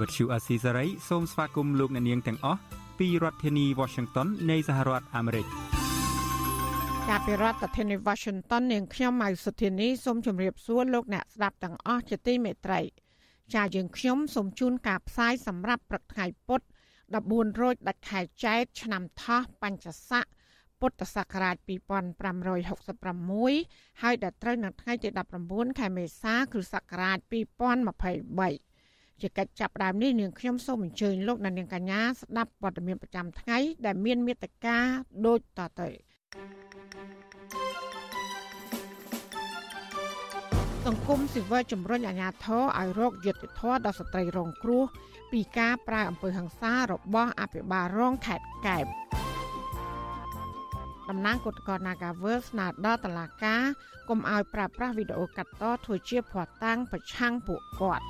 Azizi Serai ជាភាសាខ្មែរ Vuthu Azizi Serai សូមស្វាគមន៍លោកអ្នកនាងទាំងអស់ពីរដ្ឋធានី Washington នៃសហរដ្ឋអាមេរិកចាប់ពីរដ្ឋធានី Washington នាងខ្ញុំម៉ៅសុធានីសូមជម្រាបសួរលោកអ្នកស្ដាប់ទាំងអស់ជាទីមេត្រីចាយើងខ្ញុំសូមជូនការផ្សាយសម្រាប់ព្រឹកថ្ងៃពុទ្ធ14រោចដាច់ខែចែកឆ្នាំថោះបញ្ញស័កពុទ្ធសករាជ2566ហើយដល់ត្រូវនៅថ្ងៃទី19ខែមេសា គ្រិស្តសករាជ2023 ជាកិច្ចចាប់ផ្ដើមនេះនាងខ្ញុំសូមអញ្ជើញលោកអ្នកនាងកញ្ញាស្ដាប់ព័ត៌មានប្រចាំថ្ងៃដែលមានមេត្តាដូចតទៅសង្គមស៊ីវិលជំរុញអាជ្ញាធរឲ្យរកយុត្តិធម៌ដល់ស្ត្រីរងគ្រោះពីការប្រើអំពើហិង្សារបស់អភិបាលរងខេត្តកែបតំណាងគណៈកោ Nagavel ស្នើដល់តុលាការកុំឲ្យប្រើប្រាស់វីដេអូកាត់តធ្វើជាភស្តុតាងប្រឆាំងពួកគាត់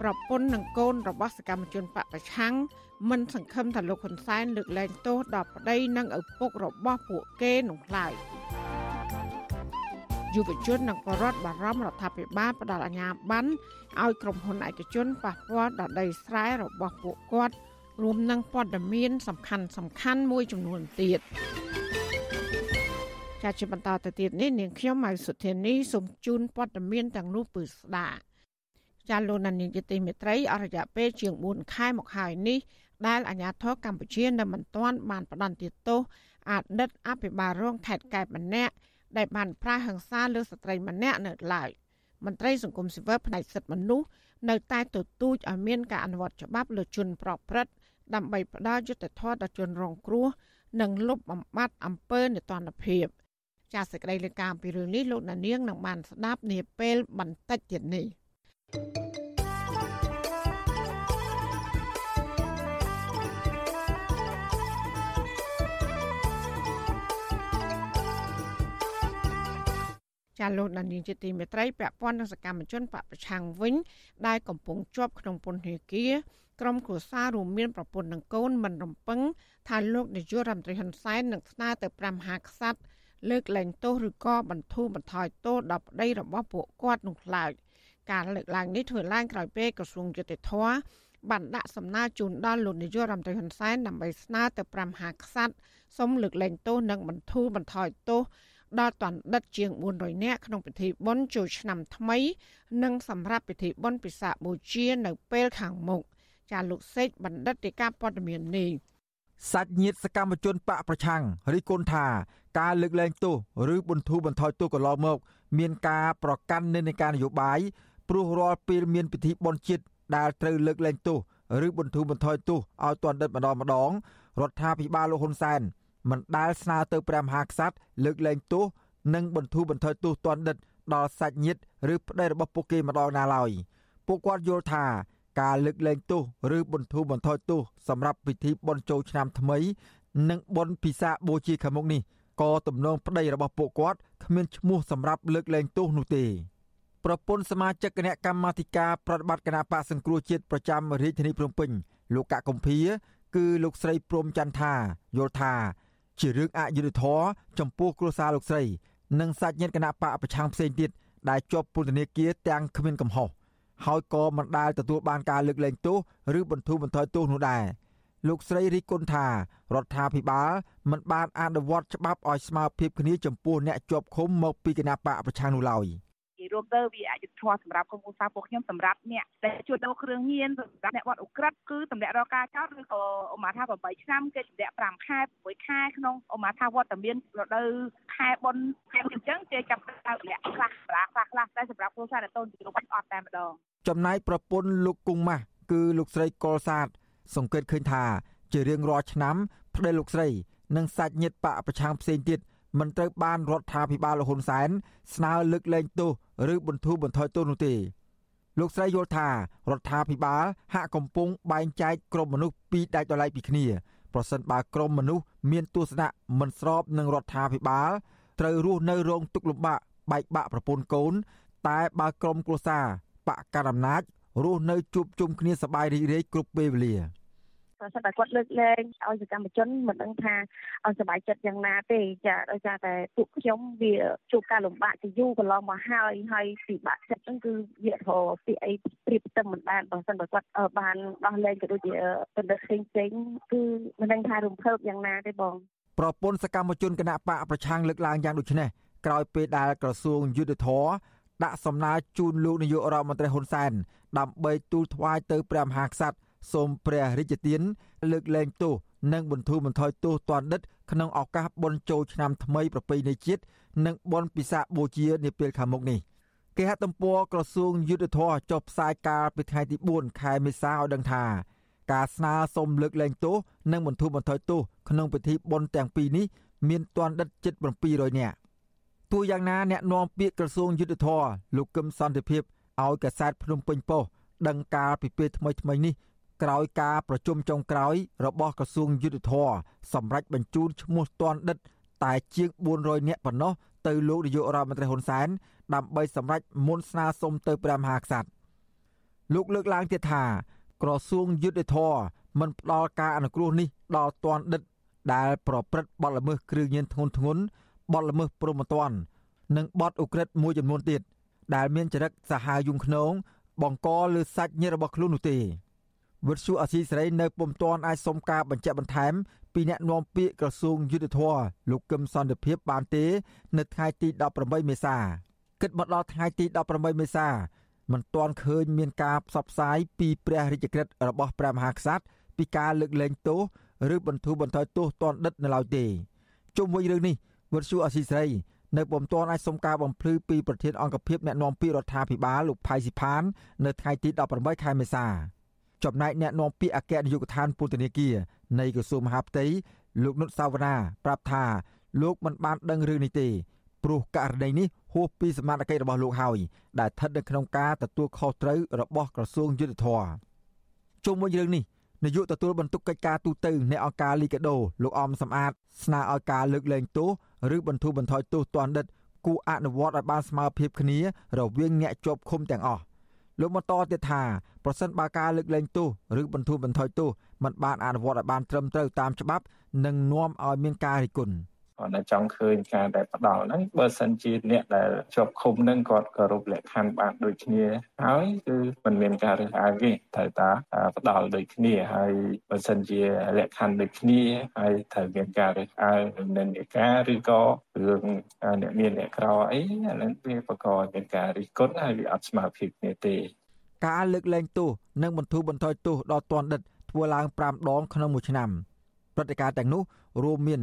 ប្រពន្ធនិងកូនរបស់សកម្មជនបពប្រឆាំងមិនសង្ឃឹមថាលោកហ៊ុនសែនលើកលែងទោសដល់ប្តីនិងឪពុករបស់ពួកគេនោះឡើយយុវជននិងបរដ្ឋបារម្ភរដ្ឋាភិបាលផ្ដល់អាជ្ញាប័ណ្ណឲ្យក្រុមហ៊ុនឯកជនប៉ះពាល់ដល់ដីស្រែរបស់ពួកគាត់រួមនឹងព័ត៌មានសំខាន់សំខាន់មួយចំនួនទៀតចាជាបន្តទៅទៀតនេះនាងខ្ញុំម៉ៅសុធានីសូមជូនព័ត៌មានទាំងនោះពឺស្ដា ចាលោកនានីយតិមេត្រីអររយៈពេលជាង4ខែមកហើយនេះដែលអាជ្ញាធរកម្ពុជានៅមិនទាន់បានផ្ដន្ទាទោសអតីតអភិបាលរងខេត្តកែបម្នាក់ដែលបានប្រាហិង្សាលើស្ត្រីម្នាក់នៅឡើយមន្ត្រីសង្គមស៊ីវិលផ្នែកសិទ្ធិមនុស្សនៅតែទទូចឲ្យមានការអនុវត្តច្បាប់លើជនប្រព្រឹត្តដើម្បីផ្ដល់យុត្តិធម៌ដល់ជនរងគ្រោះនិងលុបបំបាត់អំពើនេតិនភាពចាសសេចក្តីលើការពីរឿងនេះលោកណានៀងនឹងបានស្ដាប់នាពេលបន្តិចទៀតនេះ thank you ចា លោកដានៀងជាទីមេត្រីពាក់ព័ន្ធនឹងសកម្មជនបពប្រឆាំងវិញ ដែលកំពុងជាប់ក្នុងពន្ធនាគារក្រុមគ្រួសាររួមមានប្រពន្ធនិងកូនមិនរំពឹងថាលោកនាយករដ្ឋមន្ត្រីហ៊ុនសែននឹងស្នើទៅ5មហាក្សត្រលើកលែងទោសឬក៏បន្ធូរបន្ថយទោសដល់ប្តីរបស់ពួកគាត់នោះឡើយ ការលើកឡើងនេះធ្វើឡើងក្រោយពេលក្រសួងយុតិធធបានដាក់សំណើជូនដល់លោកនាយករដ្ឋមន្ត្រីហ៊ុនសែនដើម្បីស្នើទៅ5មហាក្សត្រសូមលើកលែងទោសនិងបន្ធូរបន្ថយទោសដល់តណ្ឌិតជាង400នាក់ក្នុងពិធីបុណ្យចូលឆ្នាំថ្មី និងសម្រាប់ពិធីបុណ្យពិសាខបូជានៅពេលខាងមុខចាលោកសេកបណ្ឌិតទីការព័ត៌មាននេះសាច់ញាតិសកម្មជនបកប្រឆាំងរិះគន់ថាការលើកលែងទោសឬបន្ធូរបន្ថយទោសកន្លងមក មានការប្រកាន់និន្នាការនយោបាយ ព្រោះរាល់ពេលមានពិធីបុណ្យជាតិដែលត្រូវលើកលែងទោសឬបន្ធូរបន្ថយទោសឲ្យទណ្ឌិតម្ដងម្ដងរដ្ឋាភិបាលលោកហ៊ុនសែនមិនដែលស្នើទៅព្រះមហាក្សត្រលើកលែងទោសនិងបន្ធូរបន្ថយទោសទណ្ឌិតដល់សាច់ញាតិឬប្តីរបស់ពួកគេម្ដងណាឡើយពួកគាត់យល់ថាការលើកលែងទោសឬបន្ធូរបន្ថយទោសសម្រាប់ពិធីបុណ្យចូលឆ្នាំថ្មី និងបុណ្យពិសាខបូជាខាងមុខនេះក៏ទំនងប្តីរបស់ពួកគាត់គ្មានឈ្មោះសម្រាប់លើកលែងទោសនោះទេ ប្រពន្ធសមាជិកគណៈកម្មាធិការប្រតិបត្តិគណៈបកសង្គ្រោះជាតិប្រចាំរាជធានីភ្នំពេញលោកកកកំភៀគឺលោកស្រីព្រំច័ន្ទថាយល់ថាជារឿងអយុត្តិធម៌ចំពោះគ្រួសារលោកស្រី និងសាច់ញាតិគណៈបកប្រឆាំងផ្សេងទៀតដែលជាប់ពន្ធនាគារទាំងគ្មានកំហុសហើយក៏មិនដែលទទួលបានការលើកលែងទោសឬបន្ធូរបន្ថយទោសនោះដែរលោកស្រីរីគុណថារដ្ឋាភិបាលមិនបានអនុវត្តច្បាប់ឲ្យស្មើភាពគ្នាចំពោះអ្នកជាប់ឃុំមកពីគណៈបកប្រឆាំងនោះឡើយ។ និយាយរួមទៅវាអាចធម៌សម្រាប់ក្រុមគ្រួសារពួកខ្ញុំសម្រាប់អ្នកដែលជួលដូរគ្រឿងញៀនសម្រាប់អ្នកវត្តអ ுக ្រិតគឺតម្លាក់រកការចោតឬក៏អមថា8ឆ្នាំគេតម្លាក់5ខែ6ខែក្នុងអមថាវត្តមានរដូវខែបុណ្យខែអញ្ចឹងគេចាប់ទៅតម្លាក់ខ្លះខ្លះខ្លះខ្លះតែសម្រាប់គ្រួសារដែលតូនជំនុំអត់តែម្ដងចំណែកប្រពន្ធលោកគង់ម៉ាស់គឺលោកស្រីកុលសាទសង្កេតឃើញថា ជារៀងរាល់ឆ្នាំ ប្តីលោកស្រី និងសាច់ញាតិបកប្រឆាំងផ្សេងទៀត មិនត្រូវបានរដ្ឋាភិបាលលហ៊ុនសែនស្នើលើកលែងទោសឬបន្ធូរបន្ថយទោសនោះទេលោកស្រីយល់ថារដ្ឋាភិបាលហាក់កំពុងបែងចែកក្រុមមនុស្សពីរដាច់ដោយឡែកពីគ្នាប្រសិនបើក្រុមមនុស្សមានទស្សនៈមិនស្របនឹងរដ្ឋាភិបាលត្រូវរស់នៅរងទុក្ខលំបាកបែកបាក់ប្រពន្ធកូន តែបើក្រុមគ្រួសារបកកណ្ដាលអំណាចរស់នៅជួបជុំគ្នាសប្បាយរីករាយគ្រប់ពេលវេលា ប្រសិនតែគាត់លើកលែងឲ្យសកម្មជនមិនដឹងថាឲ្យសុបាយចិត្តយ៉ាងណាទេចាដោយសារតែពួកខ្ញុំវាជួបការលំបាកជាយូរកន្លងមកហើយហើយពិបាកចិត្តហ្នឹងគឺវារហពីអីព្រៀបផ្ទឹមមិនបានបើសិនបើគាត់បានដោះលែងក៏ដូចជាបណ្ឌិតផ្សេងផ្សេងគឺមិនដឹងថារំភើបយ៉ាងណាទេបងប្រពន្ធសកម្មជនគណៈបកប្រឆាំងលើកឡើងយ៉ាងដូចនេះក្រោយពេលដែលក្រសួងយុទ្ធភ័ពដាក់សំណើជូនលោកនាយករដ្ឋមន្ត្រីហ៊ុនសែនដើម្បីទូលថ្វាយទៅព្រះមហាក្សត្រ សូមព្រះរាជទានលើកលែងទោសនិងបន្ធូរបន្ថយទោសទណ្ឌិតក្នុងឱកាសបុណ្យចូលឆ្នាំថ្មីប្រពៃណីជាតិនិងបុណ្យពិសាខបូជានាពេលខាងមុខនេះគេហទំព័រក្រសួងយុទ្ធភ័ពចុះផ្សាយកាលពីថ្ងៃទី4ខែមេសាឲ្យដឹងថាការស្នើសុំលើកលែងទោសនិងបន្ធូរបន្ថយទោសក្នុងពិធីបុណ្យទាំងពីរនេះមានទណ្ឌិតជិត700នាក់ទោះយ៉ាងណាអ្នកនាំពាក្យក្រសួងយុទ្ធភ័ពលោកកឹមសន្តិភាពឲ្យកសែតភ្នំពេញប៉ុស្តិ៍ដឹងការពីពេលថ្មីថ្មីនេះ ក្រោយការប្រជុំចុងក្រោយរបស់ក្រសួងយុទ្ធភ័ពសម្រាប់បញ្ជូនឈ្មោះទណ្ឌិត តែជាង400នាក់ប៉ុណ្ណោះទៅលោកនាយករដ្ឋមន្ត្រីហ៊ុនសែនដើម្បីសម្រេចមុនស្នើសុំទៅព្រះមហាក្សត្រលោកលើកឡើងទៀតថា ក្រសួងយុទ្ធភ័ពមិនផ្ដល់ការអនុគ្រោះនេះដល់ទណ្ឌិត ដែល ប្រព្រឹត្តបទល្មើសគ្រឿងញៀនធ្ងន់ធ្ងរបទល្មើសព្រហ្មទណ្ឌនិងបទឧក្រិដ្ឋមួយចំនួនទៀតដែលមានចរិតសាហាវយំខ្នងបង្កលើសាច់ញាតិរបស់ខ្លួននោះទេ វិទ្យុអសីសេរីនៅពុំទាន់អាចសុំការបញ្ជាក់បន្ថែមពីអ្នកនាំពាក្យក្រសួងយុទ្ធភ័ពលោកកឹមសន្តិភាពបានទេ នៅថ្ងៃទី18មេសាគិតមកដល់ថ្ងៃទី18មេសាមិនទាន់ឃើញមានការផ្សព្វផ្សាយពីព្រះរាជក្រឹត្យរបស់ព្រះមហាក្សត្រពីការលើកលែងទោសឬបន្ធូរបន្ថយទោសទណ្ឌិតនៅឡើយទេជុំវិញរឿងនេះវិទ្យុអសីសេរីនៅពុំទាន់អាចសុំការបំភ្លឺពីប្រធានអង្គភិបអ្នកណែនាំពាក្យរដ្ឋាភិបាលលោកផៃស៊ីផាន នៅថ្ងៃទី18ខែមេសា ចំណែកអ្នកនាំពាក្យអគ្គនាយកដ្ឋានពន្ធនាគារនៃក្រសួងមហាផ្ទៃលោកនុតសាវណ្ណាប្រាប់ថាលោកមិនបានដឹងរឿងនេះទេព្រោះករណីនេះហួសពីសមត្ថកិច្ចរបស់លោកហើយដែលស្ថិតនៅក្នុងការទទួលខុសត្រូវរបស់ក្រសួងយុទ្ធភ័ពជុំវិញរឿងនេះនាយកទទួលបន្ទុកកិច្ចការទូតនៃអង្គការលីកាដូលោកអំសំអាតស្នើឲ្យការលើកលែងទោសឬបន្ធូរបន្ថយទោសទណ្ឌិតគូអនុវត្តឲ្យបានស្មើភាពគ្នារវាងអ្នកជាប់ឃុំទាំងអស់ លោកបន្តទៀតថាប្រសិនបើការលើកលែងទោសឬបន្ធូរបន្ថយទោសមិនបានអនុវត្តឲ្យបានត្រឹមត្រូវតាមច្បាប់នឹងនាំឲ្យមានការរិះគន់ គាត់តែចង់ឃើញការដែលផ្ដាល់ហ្នឹងបើសិនជាអ្នកដែលជាប់ឃុំហ្នឹងគាត់គោរពលក្ខខណ្ឌបានដូចគ្នាហើយគឺមិនមានការរើសអើងទេត្រូវតាផ្ដាល់ដូចគ្នាហើយបើសិនជាលក្ខខណ្ឌដូចគ្នាហើយត្រូវមានការរើសអើងនឹងនិកាឬក៏រឿងអ្នកមានអ្នកក្រអីអាហ្នឹងវាបង្កឲ្យមានការរិះគន់ហើយវាអត់ស្មើភាពគ្នាទេការលើកលែងទោសនិងបន្ធូរបន្ថយទោសដល់ទណ្ឌិតធ្វើឡើង5ដងក្នុងមួយឆ្នាំព្រឹត្តិការណ៍ទាំងនោះរួមមាន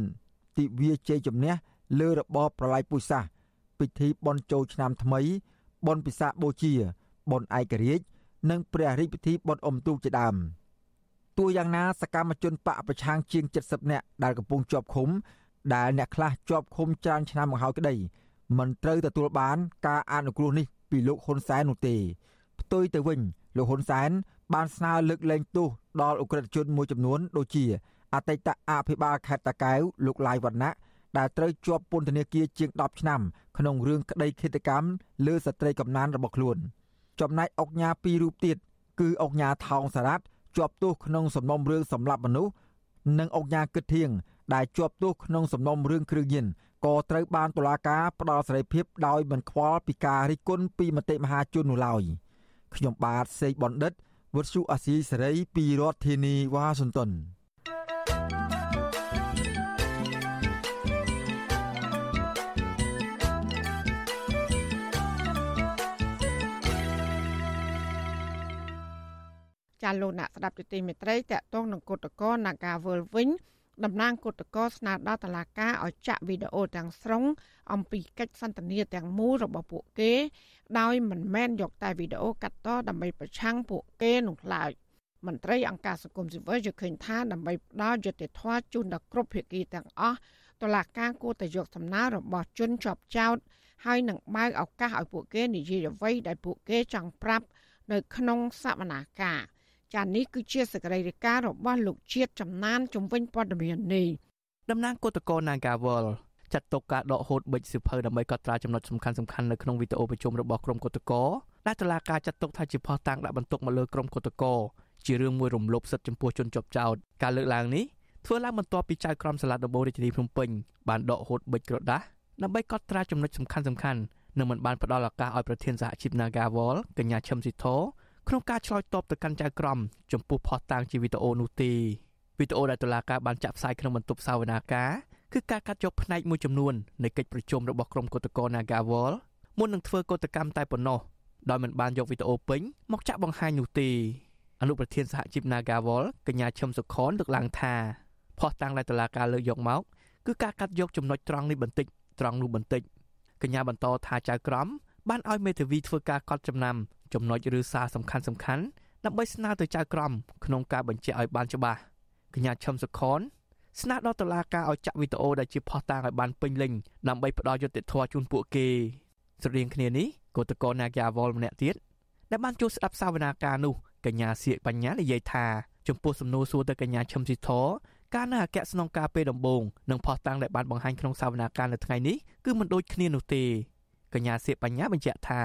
ទិវាជ័យជំនះលើរបបប្រល័យពូជសាសន៍ពិធីបុណ្យចូលឆ្នាំថ្មីបុណ្យពិសាខបូជាបុណ្យឯករាជ្យនិងព្រះរាជពិធីបុណ្យអុំទូកជាដើមទោះយ៉ាងណាសកម្មជនបកប្រឆាំងជាង70នាក់ដែលកំពុងជាប់ឃុំ ដែលអ្នកខ្លះជាប់ឃុំច្រើនឆ្នាំមកហើយក្តីមិនត្រូវទទួលបានការអនុគ្រោះនេះពីលោកហ៊ុនសែននោះទេផ្ទុយទៅវិញលោកហ៊ុនសែនបានស្នើលើកលែងទោសដល់អ ுக ្រិតជនមួយចំនួនដូចជា អតីតអភិបាលខេត្តតាកែវលោកឡាយវណ្ណៈដែលត្រូវជាប់ពន្ធនាគារជាង10ឆ្នាំក្នុងរឿងក្តីឃាតកម្មលើស្ត្រីកំណានរបស់ខ្លួន ចំណែកអុកញ៉ាពីររូបទៀតគឺអុកញ៉ាថោងសារ៉ាត់ជាប់ទោសក្នុងសំណុំរឿងសម្លាប់មនុស្សនិងអុកញ៉ាគិតធៀងដែលជាប់ទោសក្នុងសំណុំរឿងគ្រឿងញៀនក៏ត្រូវបានតុលាការផ្តល់សេរីភាពដោយមិនខ្វល់ពីការរិះគន់ពីមតិមហាជននោះឡើយខ្ញុំបាទសេកបណ្ឌិតវុទ្ធុអាស៊ីសេរីពីរដ្ឋធានីវ៉ាស៊ីនតោន ចាលោកអ្នកស្ដាប់ទទីមេត្រីតកតងនឹងគុតកោនាការវល់វិញតំណាងគុតកោស្នើដល់តុលាការឲ្យចាក់វីដេអូទាំងស្រុងអំពីកិច្ចសន្ទនាទាំងមូលរបស់ពួកគេ ដោយមិនមែនយកតែវីដេអូកាត់តដើម្បីប្រឆាំងពួកគេនោះឡើយមន្ត្រីអង្គការសង្គមស៊ីវិលយល់ឃើញថាដើម្បីផ្ដល់យុត្តិធម៌ជូនដល់គ្រប់ភាគីទាំងអស់តុលាការគួរតែយកសំណើរបស់ជនជាប់ចោតហើយនឹងបើកឱកាសឲ្យពួកគេនិយាយអ្វីដែលពួកគេចង់ប្រាប់នៅក្នុងសវនាការ ចានេះគឺជាសកម្មភាពរបស់លោកជាតិចំណានជំវិញព័ត៌មាននេះតំណាងគឧតកោ Nagawal ចាត់ទុកការដកហូតប៊ិចសិភៅដើម្បីកត់ត្រាចំណុចសំខាន់សំខាន់នៅក្នុងវីដេអូប្រជុំរបស់ក្រុមគឧតកោដែលតឡាការចាត់ទុកថាជាផុសតាងដាក់បន្ទុកមកលើក្រុមគឧតកោជារឿងមួយរំលោភសិទ្ធិចំពោះជនជាប់ចោតការលើកឡើងនេះធ្វើឡើងបន្ទាប់ពីចៅក្រមសាលាដំបូងរាជធានីភ្នំពេញបានដកហូតប៊ិចក្រដាស់ដើម្បីកត់ត្រាចំណុចសំខាន់សំខាន់និងមិនបានផ្ដល់ឱកាសឲ្យប្រធានសហជីព Nagawal កញ្ញាឈឹមស៊ីធ ក្នុងការឆ្លើយតបទៅកាន់ចៅក្រមចំពោះផុសតាងជាវីដេអូនោះទេវីដេអូដែលតុលាការបានចាក់ផ្សាយក្នុងបន្ទប់សាវនាការគឺការកាត់យកផ្នែកមួយចំនួននៃកិច្ចប្រជុំរបស់ក្រុមគឧតកោ Nagawal មុននឹងធ្វើកោតកម្មតែប៉ុណ្ណោះដោយមិនបានយកវីដេអូពេញមកចាក់បង្ហាញនោះទេអនុប្រធានសហជីព Nagawal កញ្ញាឈឹមសុខនលើកឡើងថាផុសតាំងដែលតឡាការលើកយកមកគឺការកាត់យកចំណុចត្រង់នេះបន្តិចត្រង់នោះបន្តិចកញ្ញាបន្តថាចៅក្រម បានឲ្យមេធាវីធ្វើការកត់ចំណាំចំណុចឬសារសំខាន់សំខាន់ដើម្បីស្នើទៅចៅក្រមក្នុងការបញ្ជាក់ឲ្យបានច្បាស់កញ្ញាឈឹមសុខនស្នើដល់តុលាការឲ្យចាក់វីដេអូដែលជាផុសតាងឲ្យបានពេញលេញដើម្បីផ្ដល់យុត្តិធម៌ជូនពួកគេស្រដៀងគ្នានេះគឧតកោ Nagyawal ម្នាក់ទៀតដែលបានចូលស្ដាប់សវនាការនោះកញ្ញាសៀកបញ្ញានិយាយថាចំពោះសំណួរសួរទៅកញ្ញាឈឹមស៊ីធការនៅអគ្គស្នងការពេលដំបូងនិងផុសតាំងដែលបានបង្ហាញក្នុងសវនាការនៅថ្ងៃនេះគឺមិនដូចគ្នានោះទេ កញ្ញាសៀកបញ្ញាបញ្ជាក់ថា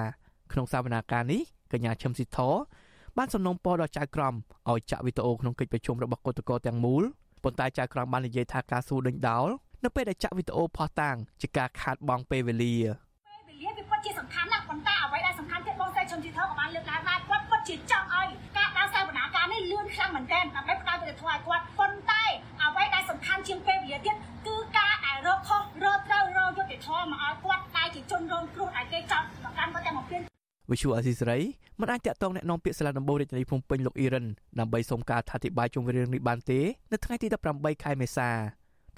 ក្នុងសវនាការនេះកញ្ញាឈឹមស៊ីធបានសំណូមពរដល់ចៅក្រមឲ្យចាក់វីដេអូក្នុងកិច្ចប្រជុំរបស់គឧតកោទាំងមូលប៉ុន្តែចៅក្រមបាននិយាយថាការសួរដេញដោលនៅពេលដែលចាក់វីដេអូផុសតាំងជាការខាតបង់ពេលវេលាពេលវេលាវាពិតជាសំខាន់ណាស់ប៉ុន្តែអ្វីដែលសំខាន់ទៀតបងស្រីឈឹមស៊ីធក៏បានលើកឡើងដែរគាត់ពិត ជាចង់ឲ្យការដើរសវនាការនេះលឿនខ្លាំងមែនទែនដើម្បីផ្ដល់យុត្តិធម៌ឲ្យគាត់ប៉ុន្តែអ្វីដែលសំខាន់ជាងពេលវេលាទៀតគឺការដែលរកខុសរកត្រូវរកយុត្តិធម៌មកឲ្យគាត់ដែលជាជនរងគ្រោះឲ្យគេចោទប្រកាន់គាត់តែមកពីវិសុអាស៊ីសេរីមិនអាចតាក់ទងអ្នកនាំពាក្យសាលាដំបូងរាជធានីភ្នំពេញលោកអ៊ីរ៉ានដើម្បីសុំការអធិប្បាយជុំវិញរឿងនេះបានទេនៅថ្ងៃទី18ខែមេសា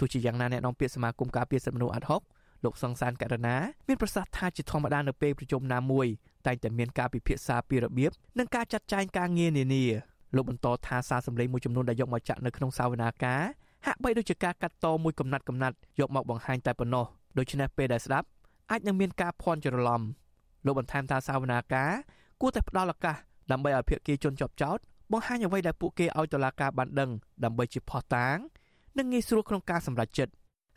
ទោះជាយ៉ាងណាអ្នកនាំពាក្យសមាគមការពារសិទ្ធិមនុស្សអាត់ហុកលោកសង្សានករណាមានប្រសាសន៍ថាជាធម្មតានៅពេលប្រជុំណាមួយ តែងតែមានការពិភាក្សាពីរបៀបនិងការចាត់ចែងការងារនានាលោកបន្តថាសារសម្លេងមួយចំនួនដែលយកមកចាក់នៅក្នុងសាវនាការហាក់បីដូចជាការកាត់តមួយកំណាត់កំណាត់យកមកបង្ហាញតែប៉ុណ្ណោះដូច្នេះពេលដែលស្ដាប់អាចនឹងមានការភ័ន្តច្រឡំលោកបន្ថែមថាសាវនាការគួរតែផ្ដល់ឱកាសដើម្បីឲ្យភាគីជនជាប់ចោតបង្ហាញអ្វីដែលពួកគេឲ្យតុលាការបានដឹងដើម្បីជាផុសតាង និងងាយស្រួលក្នុងការសម្រេចចិត្ត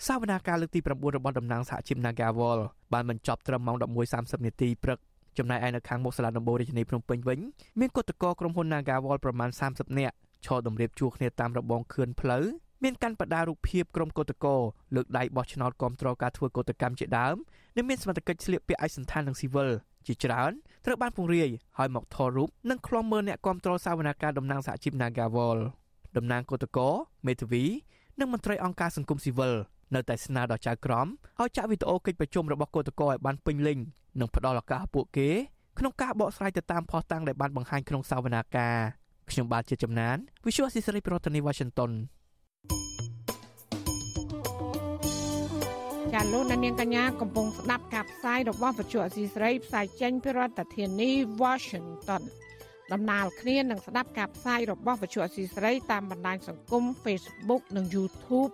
សាវនាការលើកទី9របស់តំណាងសហជីព Nagawal បានបញ្ចប់ត្រឹមម៉ោង11:30នាទីព្រឹក ចំណែកឯនៅខាងមុខសាលាដំបូងរាជធានីភ្នំពេញវិញមានគឧតកោក្រុមហ៊ុន Nagawal ប្រមាណ30នាក់ឈរតម្រៀបជួរគ្នាតាមរបងខឿនផ្លូវមានកាន់បដារូបភាពក្រុមកោតកោលើកដៃបោះឆ្នោតគ្រប់គ្រងការធ្វើកោតកម្មជាដើមនិងមានសមត្ថកិច្ចស្លៀកពាក់ឯកសណ្ឋាននិងស៊ីវិលជាច្រើនត្រូវបានពង្រាយឲ្យមកថតរូបនិងខ្លំមើលអ្នកគ្រប់គ្រងសាវនាការតំណាងសហជីព Nagawal តំណាងកោតកោមេធាវីនិងមន្ត្រីអង្គការសង្គមស៊ីវិល នៅតែស្នើដល់ចៅក្រមឲ្យចាក់វីដេអូកិច្ចប្រជុំរបស់កោតកោឲ្យបានពេញលេញនិងផ្ដល់ឱកាសពួកគេក្នុងការបកស្រាយទៅតាមផុសតាំងដែលបានបង្ហាញក្នុងសាវនាការខ្ញុំបាទជាចំណាន Visual Assisray ប្រធានាទី Washington ចាលោកនាងកញ្ញាកំពុងស្ដាប់ការផ្សាយរបស់វិទ្យុអសីស្រីផ្សាយចេញពីរដ្ឋធានី Washington ដំណើរគ្នានឹងស្ដាប់ការផ្សាយរបស់វិទ្យុអសីស្រីតាមបណ្ដាញសង្គម Facebook និង YouTube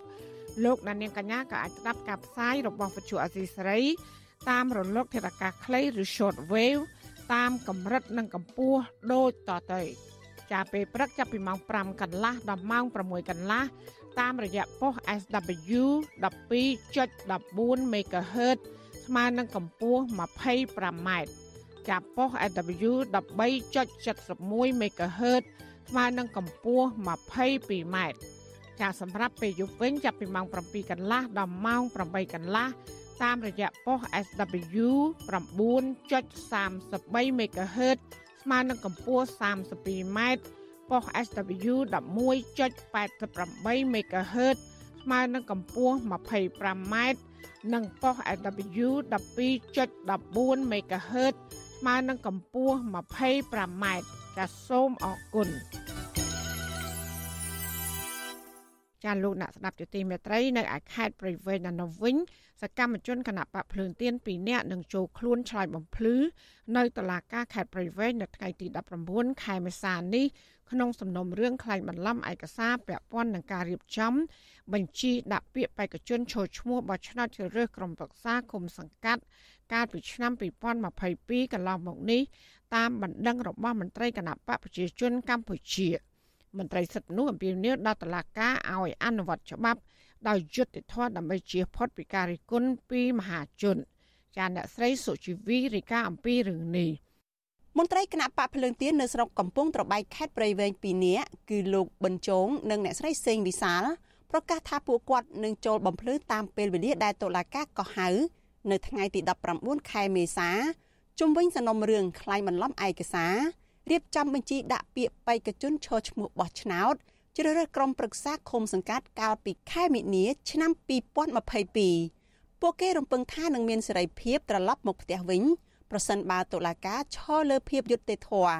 លោកនាងកញ្ញាក៏អាចស្ដាប់ការផ្សាយរបស់វិទ្យុអសីស្រី តាមរលកធាតុអាកាសខ្លីឬ Short Wave តាមកម្រិតនិងកម្ពស់ដូចតទៅចាពេលព្រឹកចាប់ពីម៉ោង5កន្លះដល់ម៉ោង6កន្លះតាមរយៈប៉ុស SW 12.14 MHz ស្មើនឹងកម្ពស់ 25m ចាប់ប៉ុស SW 13.71 MHz ស្មើនឹងកម្ពស់ 22m ចាសម្រាប់ពេលយប់វិញចាប់ពីម៉ោង7កន្លះដល់ម៉ោង8កន្លះតាមរយៈប៉ុស SW 9.33 MHz ស្មើនឹងកម្ពស់ 32m ប៉ុស SW 11.88 MHz ស្មើនឹងកម្ពស់ 25m និងប៉ុស SW 12.14 MHz ស្មើនឹងកម្ពស់ 25m ចាសសូមអរគុណ ចាលោកអ្នកស្ដាប់ជាទីមេត្រីនៅឯខេត្តព្រៃវែងនៅវិញសកម្មជនគណៈបកភ្លើងទៀន2នាក់នឹងចូលខ្លួនឆ្លើយបំភ្លឺនៅតុលាការខេត្តព្រៃវែងនៅថ្ងៃទី19ខែមេសានេះក្នុងសំណុំរឿងក្លែងបន្លំឯកសារពាក់ព័ន្ធនឹងការរៀបចំ បញ្ជីដាក់ពាក្យបេក្ខជនចូលឈ្មោះបោះឆ្នោតជ្រើសរើសក្រុមប្រឹក្សាគុំសង្កាត់កាលពីឆ្នាំ2022កន្លងមកនេះតាមបណ្ដឹងរបស់មន្ត្រីគណៈបកប្រជាជនកម្ពុជា មន្ត្រីសិទ្ធិមនុស្សអំពាវនាវដល់តុលាការឲ្យអនុវត្តច្បាប់ដោយយុត្តិធម៌ដើម្បីជៀសផុតពីការរិះគន់ពីមហាជនចាអ្នកស្រីសុជីវីរាយការណ៍អំពីរឿងនេះមន្ត្រីគណៈបកភ្លើងទៀននៅស្រុកកំពង់ត្របែកខេត្តព្រៃវែង2នាក់គឺលោកប៊ិនចងនិងអ្នកស្រីសេងវិសាលប្រកាសថាពួកគាត់នឹងចូលបំភ្លឺតាមពេលវេលាដែលតុលាការកោះហៅនៅថ្ងៃទី19ខែមេសាជុំវិញសំណុំរឿងខ្លែងបន្លំឯកសារ រៀបចំបញ្ជីដាក់ពាក្យបេក្ខជនឈរឈ្មោះបោះឆ្នោតជ្រើសរើសក្រុមប្រឹក្សាឃុំសង្កាត់កាលពីខែមិនិនាឆ្នាំ2022ពួកគេរំពឹងថានឹងមានសេរីភាពត្រឡប់មកផ្ទះវិញប្រសិនបើតុលាការឈរលើភាពយុត្តិធម៌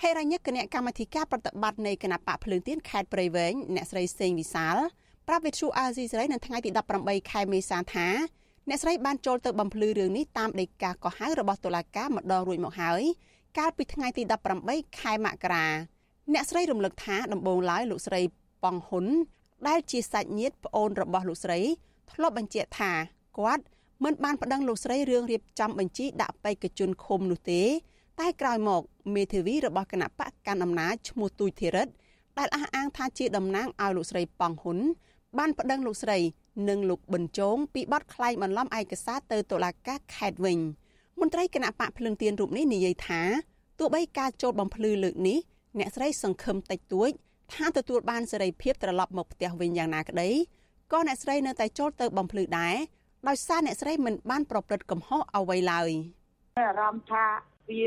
ហេរញ្ញគណៈកម្មាធិការប្រតិបត្តិនៃគណៈបកភ្លើងទៀនខេត្តព្រៃវែងអ្នកស្រីសេងវិសាលប្រាប់វិទ្យុអាស៊ីសេរីនៅថ្ងៃទី18ខែមេសាថាអ្នកស្រីបានចូលទៅបំភ្លឺរឿងនេះតាមដីកាកោះហៅរបស់តុលាការម្ដងរួចមកហើយ កាលពីថ្ងៃទី18ខែមករាអ្នកស្រីរំលឹកថាដំបូងឡើយលោកស្រីប៉ងហ៊ុនដែលជាសាច់ញាតិប្អូនរបស់លោកស្រី ធ្លាប់បញ្ជាក់ថាគាត់មិនបានប្តឹងលោកស្រីរឿងរៀបចំបញ្ជីដាក់បេក្ខជនឃុំនោះទេ តែក្រោយមកមេធាវីរបស់គណៈបកកាន់អំណាចឈ្មោះទូចធីរិតដែលអះអាងថាជាតំណាងឲ្យលោកស្រីប៉ងហ៊ុនបានប្តឹងលោកស្រី និងលោកប៊ិនជងពីបទក្លែងបន្លំឯកសារទៅតុលាការខេត្តវិញ មន្ត្រីគណៈបកភ្លឹងទៀនរូបនេះនិយាយថាទោះបីការចូលបំភ្លឺលើកនេះអ្នកស្រីសង្ឃឹមតិចតួចថាទទួលបានសេរីភាពត្រឡប់មកផ្ទះវិញយ៉ាងណាក្តីក៏អ្នកស្រីនៅតែចូលទៅបំភ្លឺដែរដោយសារអ្នកស្រីមិនបានប្រព្រឹត្តកំហុសអ្វីឡើយអារម្មណ៍ថាវា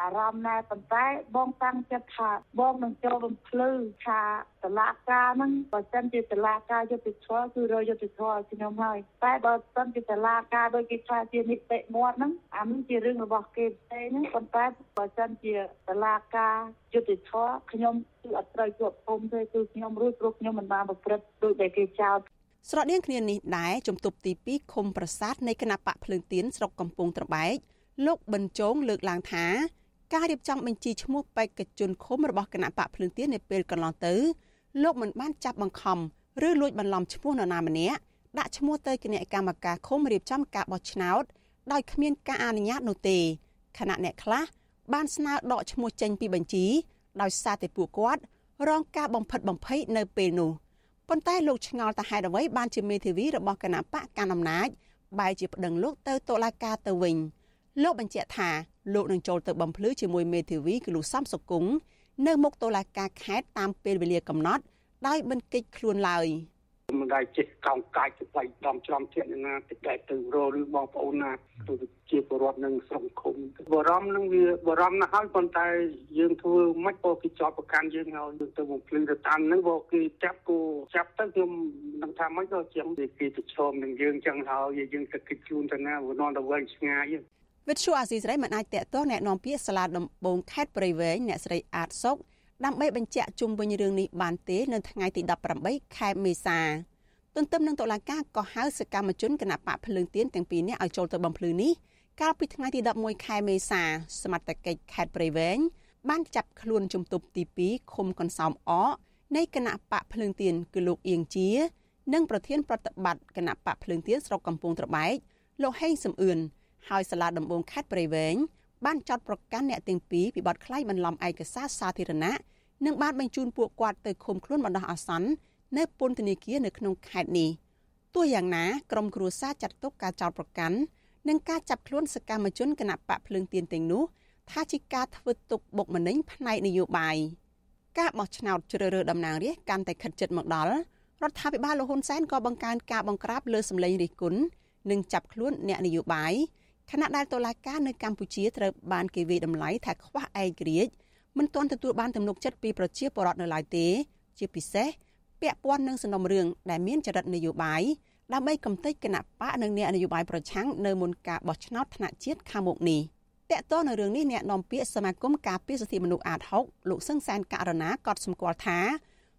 អារម្មណ៍ណែប៉ុន្តែបងតាំងចិត្តថាបងនឹងចូលរំភ្លឺថាតឡាការហ្នឹងបើសិនជាតឡាការយុទ្ធធម៌គឺរយុទ្ធធម៌ខ្ញុំហើយតែបើសិនជាតឡាការដោយគេថាជានីតិមាត់ហ្នឹងអានេះជារឿងរបស់គេផ្សេងហ្នឹងប៉ុន្តែបើសិនជាតឡាការយុទ្ធធម៌ខ្ញុំគឺអត់ត្រូវជាប់គុំទេគឺខ្ញុំរួចព្រោះខ្ញុំមិនបានប្រព្រឹត្តដូចដែលគេចោទស្រដៀងគ្នានេះដែរជំទប់ទី2ឃុំប្រាសាទនៃគណៈបកភ្លើងទៀនស្រុកកំពង់ត្របែកលោកប៊ិនជងលើកឡើងថា ការរៀបចំបញ្ជីឈ្មោះបេក្ខជនឃុំរបស់គណៈបកភ្លឹងទៀននៅពេលកន្លងទៅលោកមិនបានចាប់បង្ខំឬលួចបន្លំឈ្មោះនរណាម្នាក់ដាក់ឈ្មោះទៅគណៈកម្មការឃុំរៀបចំការបោះឆ្នោតដោយគ្មានការអនុញ្ញាតនោះទេខណៈអ្នកខ្លះបានស្នើដកឈ្មោះចេញពីបញ្ជីដោយសារតែពួកគាត់រងការបំផិតបំភ័យនៅពេលនោះប៉ុន្តែលោកឆ្ងល់ថាហេតុអ្វីបានជាមេធាវីរបស់គណៈបកកណ្ដាលអំណាចបែរជាប្តឹងលោកទៅតុលាការទៅវិញ លោកបញ្ជាក់ថាលោកនឹងចូលទៅបំភ្លឺជាមួយមេធាវីគឺលោកសំសុគង្គនៅមុខតុលាការខេត្តតាមពេលវេលាកំណត់ដោយមិនកិច្ចខ្លួនឡើយមិនដែលចេះកោងកាយទៅផ្លៃដំច្រំទៀតណាតិចតែទៅរលឬបងប្អូនណាទៅជាពលរដ្ឋនឹងសង្គមបរំនឹងវាបរំណាស់ហើយប៉ុន្តែយើងធ្វើមិនក៏គេចោតប្រកាន់យើងហើយយើងទៅបំភ្លឺទៅតាមហ្នឹងបើគេចាប់គូចាប់ទៅខ្ញុំនឹងថាមិនក៏ជាងគេប្រឈមនឹងយើងចឹងហើយយើងទៅគិតខ្លួនទៅណាវានាំទៅវែងឆ្ងាយ វិទ្យុអាស៊ីសេរីមិនអាចតកតងแนะនាំពាក្យសាលាដំបងខេត្តព្រៃវែងអ្នកស្រីអាតសុកដើម្បីបញ្ជាក់ជុំវិញរឿងនេះបានទេនៅថ្ងៃទី18ខែមេសាទន្ទឹមនឹងតុលាការក៏ហៅសកម្មជនគណៈបកភ្លើងទៀនទាំងពីរនាក់ឲ្យចូលទៅបំភ្លឺនេះកាលពីថ្ងៃទី11ខែមេសាសមត្ថកិច្ចខេត្តព្រៃវែងបានចាប់ខ្លួនជំទប់ទី2ឃុំកន្សោមអកនៃគណៈបកភ្លើងទៀនគឺលោកអៀងជា និងប្រធានប្រតិបត្តិគណៈបកភ្លើងទៀនស្រុកកំពង់ត្របែកលោកហេងសំអឿន ហើយសាលាដំបងខេត្តព្រៃវែងបានចាត់ប្រកាន់អ្នកទាំងពីរពីបទក្លែងបន្លំឯកសារសាធារណៈនិងបានបញ្ជូនពួកគាត់ទៅឃុំខ្លួនបណ្ដោះអាសន្ននៅពន្ធនាគារនៅក្នុងខេត្តនេះទោះយ៉ាងណាក្រុមគ្រួសារចាត់ទុកការចោទប្រកាន់និងការចាប់ខ្លួនសកម្មជនគណៈបកភ្លើងទៀនទាំងនោះថាជាការធ្វើទុកបុកម្នេញផ្នែកនយោបាយការបោះឆ្នោតជ្រើសរើសតំណាងរាស្ត្រកាន់តែខិតជិតមកដល់រដ្ឋាភិបាលលោកហ៊ុនសែនក៏បង្កើនការបង្ក្រាបលើសម្លេងរិះគន់និងចាប់ខ្លួនអ្នកនយោបាយ ខណៈដែលតុលាការនៅកម្ពុជាត្រូវបានគេវាយតម្លៃថាខ្វះឯករាជ្យមិនទាន់ទទួលបានទំនុកចិត្តពីប្រជាពលរដ្ឋនៅឡើយទេ ជាពិសេសពាក់ព័ន្ធនឹងសំណុំរឿងដែលមានចរិតនយោបាយដើម្បីកំទេចគណៈបកនិងអ្នកនយោបាយប្រឆាំងនៅមុនការបោះឆ្នោតថ្នាក់ជាតិខាងមុខនេះតកតនៅរឿងនេះអ្នកនាំពាក្យសមាគមការពារសិទ្ធិមនុស្សអាត6លោកសឹងសានករណាក៏សម្គាល់ថា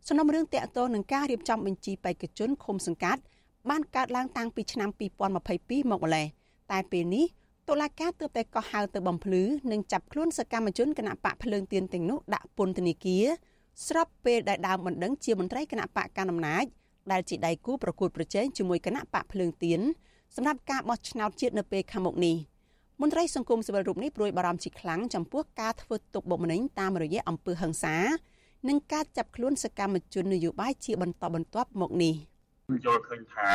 សំណុំរឿងតកតនឹងការរៀបចំបញ្ជីបេក្ខជនឃុំសង្កាត់បានកើតឡើងតាំងពីឆ្នាំ2022មកម្លេះ តែពេលនេះតុលាការទើបតែកោះហៅទៅបំភ្លឺនិងចាប់ខ្លួនសកម្មជនគណៈបកភ្លើងទៀនទាំងនោះដាក់ពន្ធនាគារស្របពេលដែលដើមបណ្ដឹងជាមន្ត្រីគណៈបកកណ្ដាលអំណាចដែលជាដៃគូប្រកួតប្រជែងជាមួយគណៈបកភ្លើងទៀនសម្រាប់ការបោះឆ្នោតជាតិនៅពេលខាងមុខនេះមន្ត្រីសង្គមស៊ីវិលរូបនេះព្រួយបារម្ភជាខ្លាំងចំពោះការធ្វើទុកបុកម្នេញតាមរយៈអំពើហិង្សា និងការចាប់ខ្លួនសកម្មជននយោបាយជាបន្តបន្ទាប់មកនេះ យល់ឃើញថា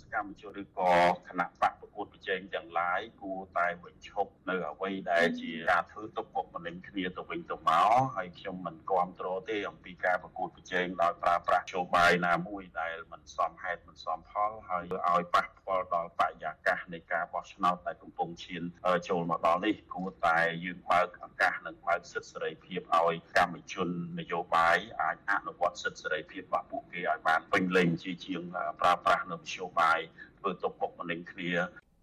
សកម្មជនឬក៏គណៈបកប្រកួតប្រជែងទាំងឡាយគួរតែបញ្ឈប់នៅអ្វីដែលជាការធ្វើទុកបុកម្នេញគ្នាទៅវិញទៅមកហើយខ្ញុំមិនគាំទ្រទេអំពីការប្រកួតប្រជែងដោយប្រើប្រាស់ជោបាយណាមួយដែលមិនសមហេតុមិនសមផលហើយឲ្យប៉ះពាល់ដល់បរិយាកាសនៃការបោះឆ្នោតដែលកំពុងឈានចូលមកដល់នេះគួរតែយើងបើកឱកាសនិងបើកសិទ្ធិសេរីភាពឲ្យកម្មជននយោបាយអាចអនុវត្តសិទ្ធិសេរីភាពរបស់ពួកគេឲ្យបានពេញលេញជាជាងប្រើប្រាស់នៅមធ្យោបាយធ្វើទុកបុកម្នេញគ្នា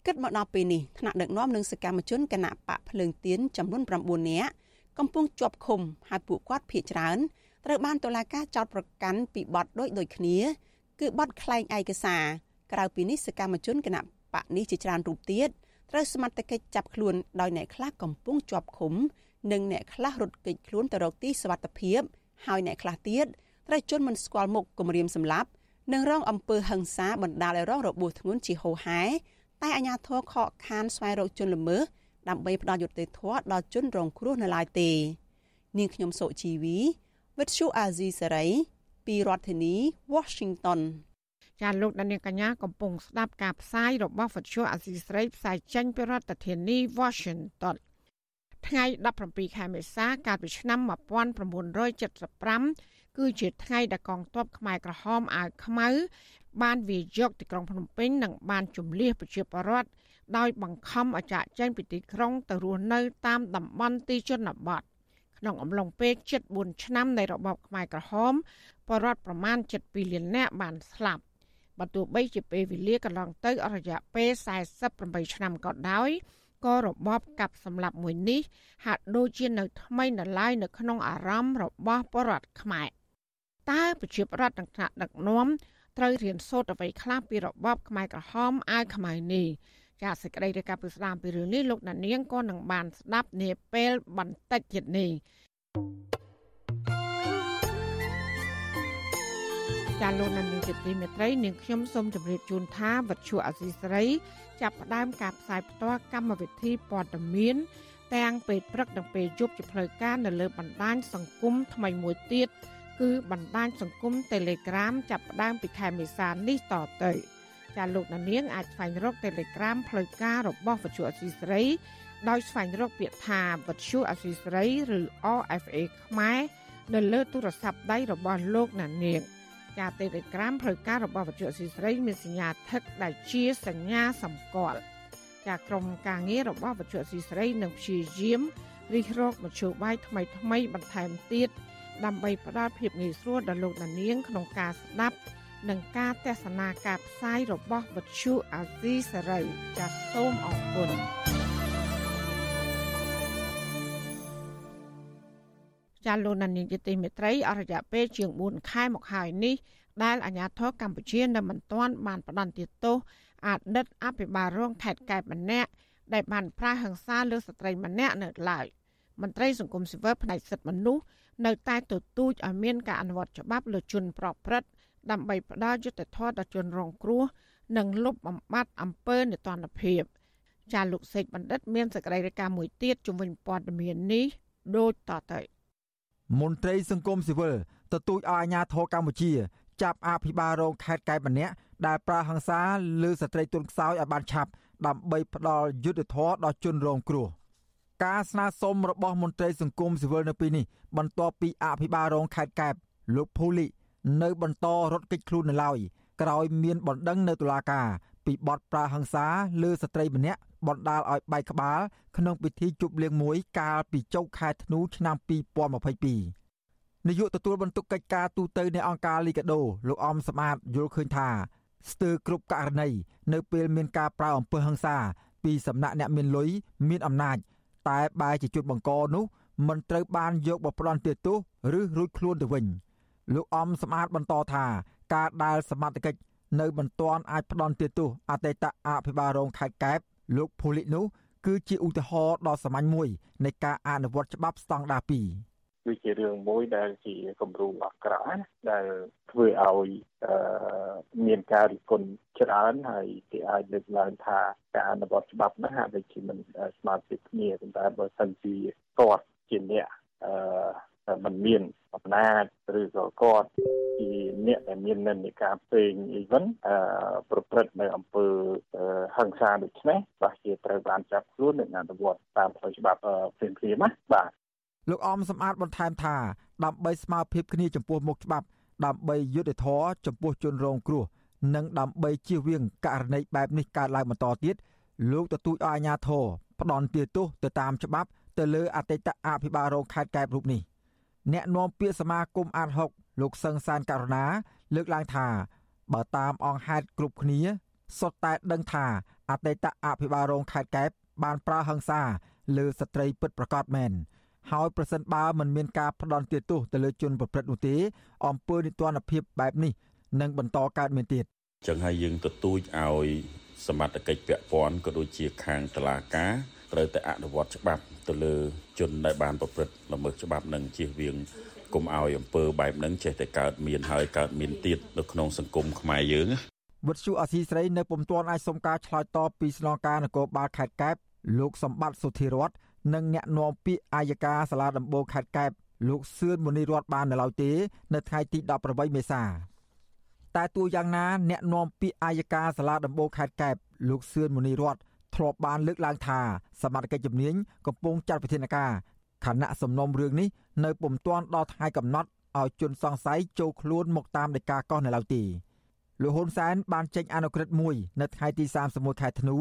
គិតមកដល់ពេលនេះថ្នាក់ដឹកនាំនិងសកម្មជនគណៈបកភ្លើងទៀនចំនួន9នាក់កំពុងជាប់ឃុំហើយពួកគាត់ភ័យច្រើនត្រូវបានតុលាការចោទប្រកាន់ពីបទដូចដូចគ្នា គឺបទក្លែងឯកសារក្រៅពីនេះសកម្មជនគណៈបកនេះជាច្រើនរូបទៀតត្រូវសមត្ថកិច្ចចាប់ខ្លួនដោយអ្នកខ្លះកំពុងជាប់ឃុំ និងអ្នកខ្លះរត់គេចខ្លួនទៅរកទីសុវត្ថិភាព ហើយអ្នកខ្លះទៀតត្រូវជន់មិនស្គាល់មុខគម្រាមសម្លាប់ និងរងអំពើហិង្សាបណ្ដាលឲ្យរងរបួសធ្ងន់ជាហូរហែតែអាជ្ញាធរខកខានស្វែងរកជនល្មើសដើម្បីផ្ដល់យុត្តិធម៌ដល់ជនរងគ្រោះនៅឡើយទេ នាងខ្ញុំសុជីវីវិទ្យុអាស៊ីសេរីពីរដ្ឋធានី Washington ចាលោកដានៀងកញ្ញាកំពុងស្ដាប់ការផ្សាយរបស់វិទ្យុអាស៊ីសេរីផ្សាយចេញពីរដ្ឋធានី Washington ថ្ងៃ17ខែមេសា កាលពីឆ្នាំ1975 គឺជាថ្ងៃដែលកងទ័ពខ្មែរក្រហមអាវខ្មៅបានវាយកទីក្រុងភ្នំពេញនិងបានជំលះប្រជាពលរដ្ឋដោយបង្ខំឲ្យចាកចេញពីទីក្រុងទៅរស់នៅតាមតំបន់ទីជនបទក្នុងអំឡុងពេល74ឆ្នាំនៃរបបខ្មែរក្រហមបរដ្ឋប្រមាណ72លាននាក់បានស្លាប់បើទោះបីជាពេលវេលាកន្លងទៅអស់រយៈពេល48ឆ្នាំក៏ដោយក៏របបកាប់សម្លាប់មួយនេះហាក់ដូចជានៅថ្មីនៅឡើយនៅក្នុងអារម្មណ៍របស់បរដ្ឋខ្មែរ តើប្រជាប្រដ្ឋទាំងថ្នាក់ដឹកនាំត្រូវរៀនសូត្រអ្វីខ្លះពីរបបខ្មែរក្រហមអាវខ្មៅនេះចាសសេចក្តីរាយការណ៍ពីស្ដាមពីរឿងនេះលោកណានៀងក៏នឹងបានស្ដាប់នាពេលបន្តិចទៀតនេះចាលោកណានៀងជាទីមេត្រីនាងខ្ញុំសូមជម្រាបជូនថាវັດឈូអសីស្រី ចាប់ផ្ដើមការផ្សាយផ្ទាល់កម្មវិធីព័ត៌មាន ទាំងពេលព្រឹកនិងពេលយប់ជាផ្លូវការនៅលើបណ្ដាញសង្គមថ្មីមួយទៀតគឺ បណ្ដាញសង្គម Telegram ចាប់ផ្ដើមពីខែមេសានេះតទៅចាលោកនាងអាចស្វែងរក Telegram ផ្លូវការរបស់វិទ្យុអសីស្រី ដោយស្វែងរកពាក្យថាវិទ្យុអសីស្រីឬ RFA ខ្មែរនៅលើទូរស័ព្ទដៃរបស់លោកនាងចា Telegram ផ្លូវការរបស់វិទ្យុអសីស្រីមានសញ្ញាថឹកដែលជាសញ្ញាសម្គាល់ចាក្រុមការងាររបស់វិទ្យុអសីស្រីនឹងព្យាយាមរិះរកមធ្យោបាយថ្មីថ្មីបន្ថែមទៀត ដើម្បីផ្ដល់ភាពងាយស្រួលដល់លោកអ្នកនាងក្នុងការស្ដាប់និងការទស្សនាការផ្សាយរបស់វិទ្យុអាស៊ីសេរីចាសសូមអរគុណចាលោកណានីជាទីមេត្រីអរិយៈពេលជាង4ខែមកហើយនេះដែលអាជ្ញាធរកម្ពុជានៅមិនទាន់បានផ្ដន្ទាទោសអតីតអភិបាលរងខេត្តកែបម្នាក់ដែលបានប្រាហិង្សាលើស្ត្រីម្នាក់នៅឡើយមន្ត្រីសង្គមស៊ីវិលផ្នែកសិទ្ធិមនុស្ស នៅតែទទូចឲ្យមានការអនុវត្តច្បាប់លើជនប្រព្រឹត្តដើម្បីផ្ដល់យុត្តិធម៌ដល់ជនរងគ្រោះនិងលុបបំបាត់អំពើនេតិនភាពចាលោកសេកបណ្ឌិត មានសេចក្តីរាយការណ៍មួយទៀតជំវិញព័ត៌មាននេះដូចតទៅមន្ត្រីសង្គមស៊ីវិលទទូចឲ្យអាជ្ញាធរកម្ពុជា ចាប់អភិបាលរងខេត្តកែបម្នាក់ដែលប្រើហិង្សាលើស្ត្រីទុនខ្សោយឲ្យបានឆាប់ដើម្បីផ្ដល់យុត្តិធម៌ដល់ជនរងគ្រោះ ការស្នើសុំរបស់មន្ត្រីសង្គមស៊ីវិលនៅពេលនេះបន្ទាប់ពីអភិបាលរងខេត្តកែបលោកភូលីនៅបន្តរត់គេចខ្លួននៅឡើយក្រោយមានបណ្ដឹងនៅតុលាការពីបទប្រាហិង្សាលើស្ត្រីម្នាក់បណ្ដាលឲ្យបែកក្បាលក្នុងពិធីជប់លៀងមួយកាលពីចុងខែធ្នូឆ្នាំ2022នាយកទទួលបន្ទុកកិច្ចការទូតនៃអង្គការលីកាដូលោកអំសម្បត្តិយល់ឃើញថាស្ទើរគ្រប់ករណីនៅពេលមានការប្រើអំពើហិង្សាពីសំណាក់អ្នកមានលុយមានអំណាច តែបែរជាជនបង្កនោះមិនត្រូវបានយកមកផ្ដន់ទោសឬរួចខ្លួនទៅវិញលោកអំសម្បត្តិបន្តថាការដែលសមត្ថកិច្ចនៅមិនទាន់អាចផ្ដន់ទោសអតីតអភិបាលរងខេត្តកែបលោកភូលិកនោះគឺជាឧទាហរណ៍ដ៏សាមញ្ញមួយនៃការអនុវត្តច្បាប់ស្តង់ដារ2 គឺជារឿងមួយដែលជាគំរូអាក្រក់ណាដែលធ្វើឲ្យអឺមានការរិះគន់ច្រើនហើយគេអាចលើកឡើងថាការអនុវត្តច្បាប់ហ្នឹងហាក់ដូចជាមិនស្មើភាពគ្នាប៉ុន្តែបើសិនជាគាត់ជាអ្នកអឺមិនមានអំណាចឬក៏គាត់ជាអ្នកដែលមាននិន្នាការពេងអីវិញអឺប្រព្រឹត្តនៅអំពើហិង្សាដូចនេះបាទជាត្រូវបានចាប់ខ្លួននិងអនុវត្តតាមផ្លូវច្បាប់ភ្លាមៗណាបាទ លោកអមសំអាតបន្ថែមថាដើម្បីស្មារភាពគ្នាចំពោះមុខច្បាប់ ដើម្បីយុត្តិធម៌ចំពោះជនរងគ្រោះនិងដើម្បីជៀសវាងករណីបែបនេះកើតឡើងបន្តទៀតលោកទទូចឲ្យអាជ្ញាធរផ្ដន់ទោសទៅតាមច្បាប់ទៅលើអតីតអភិបាលរងខេត្តកែបរូបនេះអ្នកនាំពាក្យសមាគមអាត6លោកសឹងសានករណា លើកឡើងថា បើតាមអង្គហេតុគ្រប់គ្នាសុទ្ធតែដឹងថាអតីតអភិបាលរងខេត្តកែបបានប្រើហិង្សាលើស្ត្រីពិតប្រាកដមែន ហើយប្រសិនបើមិនមានការផ្ដន់ទោសទៅលើជនប្រព្រឹត្តនោះទេអំពើនីតិរដ្ឋភាពបែបនេះនឹងបន្តកើតមានទៀតចឹងហើយយើងទទូចឲ្យសមត្ថកិច្ចពាក់ព័ន្ធក៏ដូចជាខាងតុលាការត្រូវតែអនុវត្តច្បាប់ទៅលើជនដែលបានប្រព្រឹត្តល្មើសច្បាប់នឹងជៀសវាងកុំឲ្យអំពើបែបហ្នឹងចេះតែកើតមានហើយកើតមានទៀតនៅក្នុងសង្គមខ្មែរយើងវុទ្ធុអសីស្រីនៅពុំទាន់អាចសុំការឆ្លើយតបពីស្នងការនគរបាលខេត្តកែបលោកសម្បត្តិសុធិរត និងអ្នកនាំពាក្យអាយកាសាលាដំបូងខេត្តកែបលោកសឿនមុនីរតបាននៅឡើយទេនៅថ្ងៃទី18មេសាតែទោះយ៉ាងណាអ្នកនាំពាក្យអាយកាសាលាដំបូងខេត្តកែបលោកសឿនមុនីរតធ្លាប់បានលើកឡើងថាសមត្ថកិច្ចជំនាញកំពុងចាត់វិធានការខណៈសំណុំរឿងនេះនៅពុំទាន់ដល់ថ្ងៃកំណត់ឲ្យជនសង្ស័យចូលខ្លួនមកតាមដីកាកោះនៅឡើយទេលោកហ៊ុនសែនបានចេញអនុក្រឹត្យមួយនៅថ្ងៃទី31ខែធ្នូ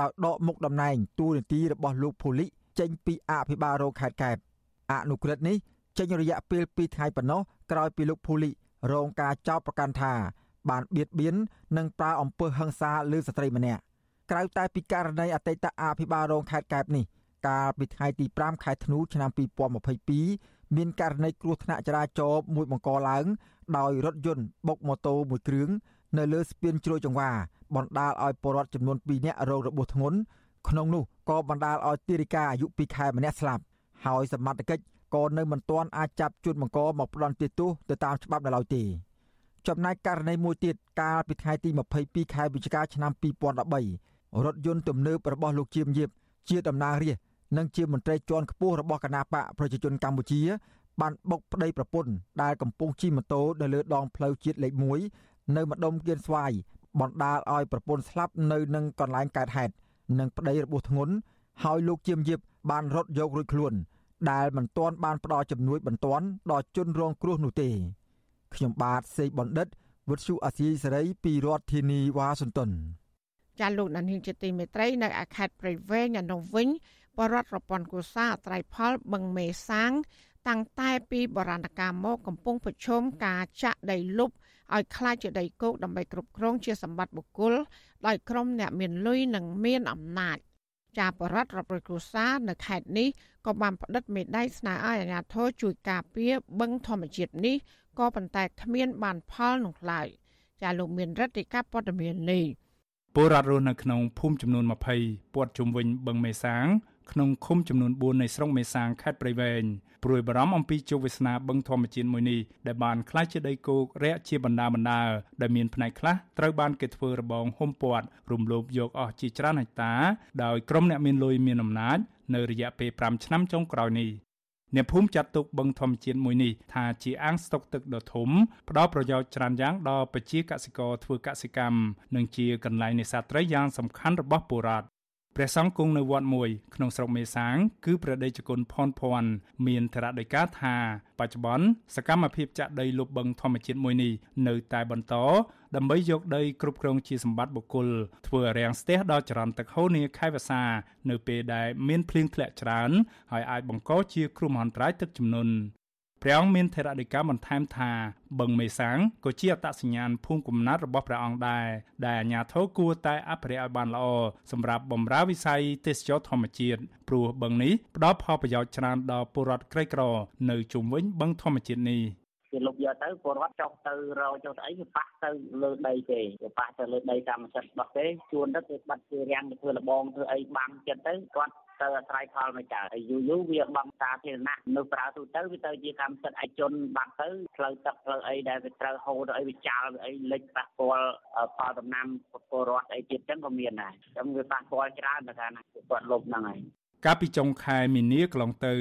ដោយដកមុខតំណែងទូនាទីរបស់លោកភូលី ចេញពីអភិបាលរងខេត្តកែបអនុក្រឹត្យនេះចេញរយៈពេល2ថ្ងៃប៉ុណ្ណោះក្រោយពីលោកភូលីរងការចោទប្រកាន់ថាបានបៀតបៀននិងប្រើអំពើហិង្សាលើស្ត្រីម្នាក់ក្រៅតែពីករណីអតីតអភិបាលរងខេត្តកែបនេះកាលពីថ្ងៃទី5ខែធ្នូឆ្នាំ2022មានករណីគ្រោះថ្នាក់ចរាចរណ៍មួយបង្កឡើង ដោយរថយន្តបុកម៉ូតូមួយគ្រឿងនៅលើស្ពានជ្រោយចង្វាបណ្ដាលឲ្យពលរដ្ឋចំនួន2នាក់រងរបួសធ្ងន់ ក្នុងនោះក៏បណ្ដាលឲ្យទីរិកាអាយុ2ខែម្នាក់ស្លាប់ហើយសមត្ថកិច្ចក៏នៅមិនទាន់អាចចាប់ជនបង្កមកផ្ដន់ទោសទៅតាមច្បាប់នៅឡើយទេចំណែកករណីមួយទៀតកាលពីថ្ងៃទី22ខែវិច្ឆិកាឆ្នាំ2013រថយន្តទំនើបរបស់លោកជាមយាបជាតំណាងរាស្ត្រនិងជាមន្ត្រីជាន់ខ្ពស់របស់គណៈបកប្រជាជនកម្ពុជា បានបុកប្តីប្រពន្ធដែលកំពុងជិះម៉ូតូនៅលើដងផ្លូវជាតិលេខ1នៅម្ដុំគៀនស្វាយបណ្ដាលឲ្យប្រពន្ធស្លាប់នៅនឹងកន្លែងកើតហេតុ និងប្តីរបួសធ្ងន់ហើយលោកជាមយាបបានរត់យករួចខ្លួន ដែលមិនទាន់បានផ្ដល់ជំនួយបន្ទាន់ដល់ជនរងគ្រោះនោះទេខ្ញុំបាទសេកបណ្ឌិតវុទ្ធុអាស៊ីសេរីពីរដ្ឋធានីវ៉ាស៊ីនតោនចាលោកដានីងជាទីមេត្រីនៅអាខេតព្រៃវែងនៅនោះវិញបរដ្ឋរពន្ធគូសាត្រៃផលបឹងមេសាង តាំងតែពីបរណកាលមកកំពុងប្រឈមការចាក់ដីលុប ឲ្យខ្លាចជាដីគោកដើម្បីគ្រប់គ្រងជាសម្បត្តិបុគ្គលដោយក្រុមអ្នកមានលុយនិងមានអំណាចចាបរដ្ឋរដ្ឋប្រគូសានៅខេត្តនេះក៏បានផ្តិតមេដៃស្នើឲ្យអាជ្ញាធរជួយការពារបឹងធម្មជាតិនេះក៏ប៉ុន្តែគ្មានបានផលនោះឡើយចាលោកមានរដ្ឋិកាព័ត៌មាននេះពលរដ្ឋរស់នៅក្នុងភូមិចំនួន20ពាត់ជុំវិញបឹងមេសាង ក្នុងឃុំចំនួន4នៃស្រុកមេសាងខេត្តព្រៃវែងព្រួយបារម្ភអំពីជោគវាសនាបឹងធម្មជាតិមួយនេះដែលបានក្លាយជាដីគោករាក់ជាបណ្ដាបណ្ដាដែលមានផ្នែកខ្លះត្រូវបានគេធ្វើរបងហុំព័ទ្ធរំលោភយកអស់ជាច្រើនហិកតាដោយក្រុមអ្នកមានលុយមានអំណាចនៅរយៈពេល5ឆ្នាំចុងក្រោយនេះអ្នកភូមិចាត់ទុកបឹងធម្មជាតិមួយនេះថាជាអាងស្តុកទឹកដ៏ធំផ្ដល់ប្រយោជន៍ច្រើនយ៉ាងដល់ប្រជាកសិករធ្វើកសិកម្មនិងជាកន្លែងនេសាទត្រីយ៉ាងសំខាន់របស់ពលរដ្ឋ ព្រះសង្ឃគង់នៅវត្តមួយក្នុងស្រុកមេសាង គឺព្រះដេចគុណផនភ័ណ្ឌមានធរដីកាថាបច្ចុប្បន្នសកម្មភាពចាក់ដីលុបបឹងធម្មជាតិមួយនេះនៅតែបន្តដើម្បីយកដីគ្រប់គ្រងជាសម្បត្តិបុគ្គលធ្វើរាំងស្ទះដល់ចរន្តទឹកហូរនាខែវស្សានៅពេលដែលមានភ្លៀងធ្លាក់ច្រើនហើយអាចបង្កជាគ្រោះមហន្តរាយទឹកជំនន់ ព្រះអង្គមានថេរដីកាបន្ថែមថាបឹងមេសាំងក៏ជាអត្តសញ្ញាណភូមិកំណត់របស់ព្រះអង្គដែរដែលអាជ្ញាធរគួរតែអភិរក្សឲ្យបានល្អសម្រាប់បម្រើវិស័យទេសចរធម្មជាតិព្រោះបឹងនេះផ្ដល់ផលប្រយោជន៍ច្រើនដល់ពលរដ្ឋក្រីក្រ នៅជុំវិញបឹងធម្មជាតិនេះគេលុបយកទៅពលរដ្ឋចុះទៅរកចុះទៅអីវាប៉ះទៅលើដីគេវាប៉ះទៅលើដីកម្មសិទ្ធិរបស់គេជួនទៅគេបាត់គេរាំងទៅធ្វើលបងធ្វើអីបាំងចិត្តទៅគាត់ ទៅអាស្រ័យផលមកចាយូរយូរវាបំសាធារណៈនៅប្រើទូទៅវាទៅជាកម្មសិទ្ធិឯកជនបាត់ទៅផ្លូវទឹកផ្លូវអីដែលវាត្រូវហូរទៅអីវាចាល់អីលិចប៉ះពាល់ផលដំណាំពលរដ្ឋអីទៀតចឹងក៏មានដែរចឹងវាប៉ះពាល់ច្រើនទៅថាគាត់លុបហ្នឹងហើយកាលពីចុងខែមីនាកន្លងទៅ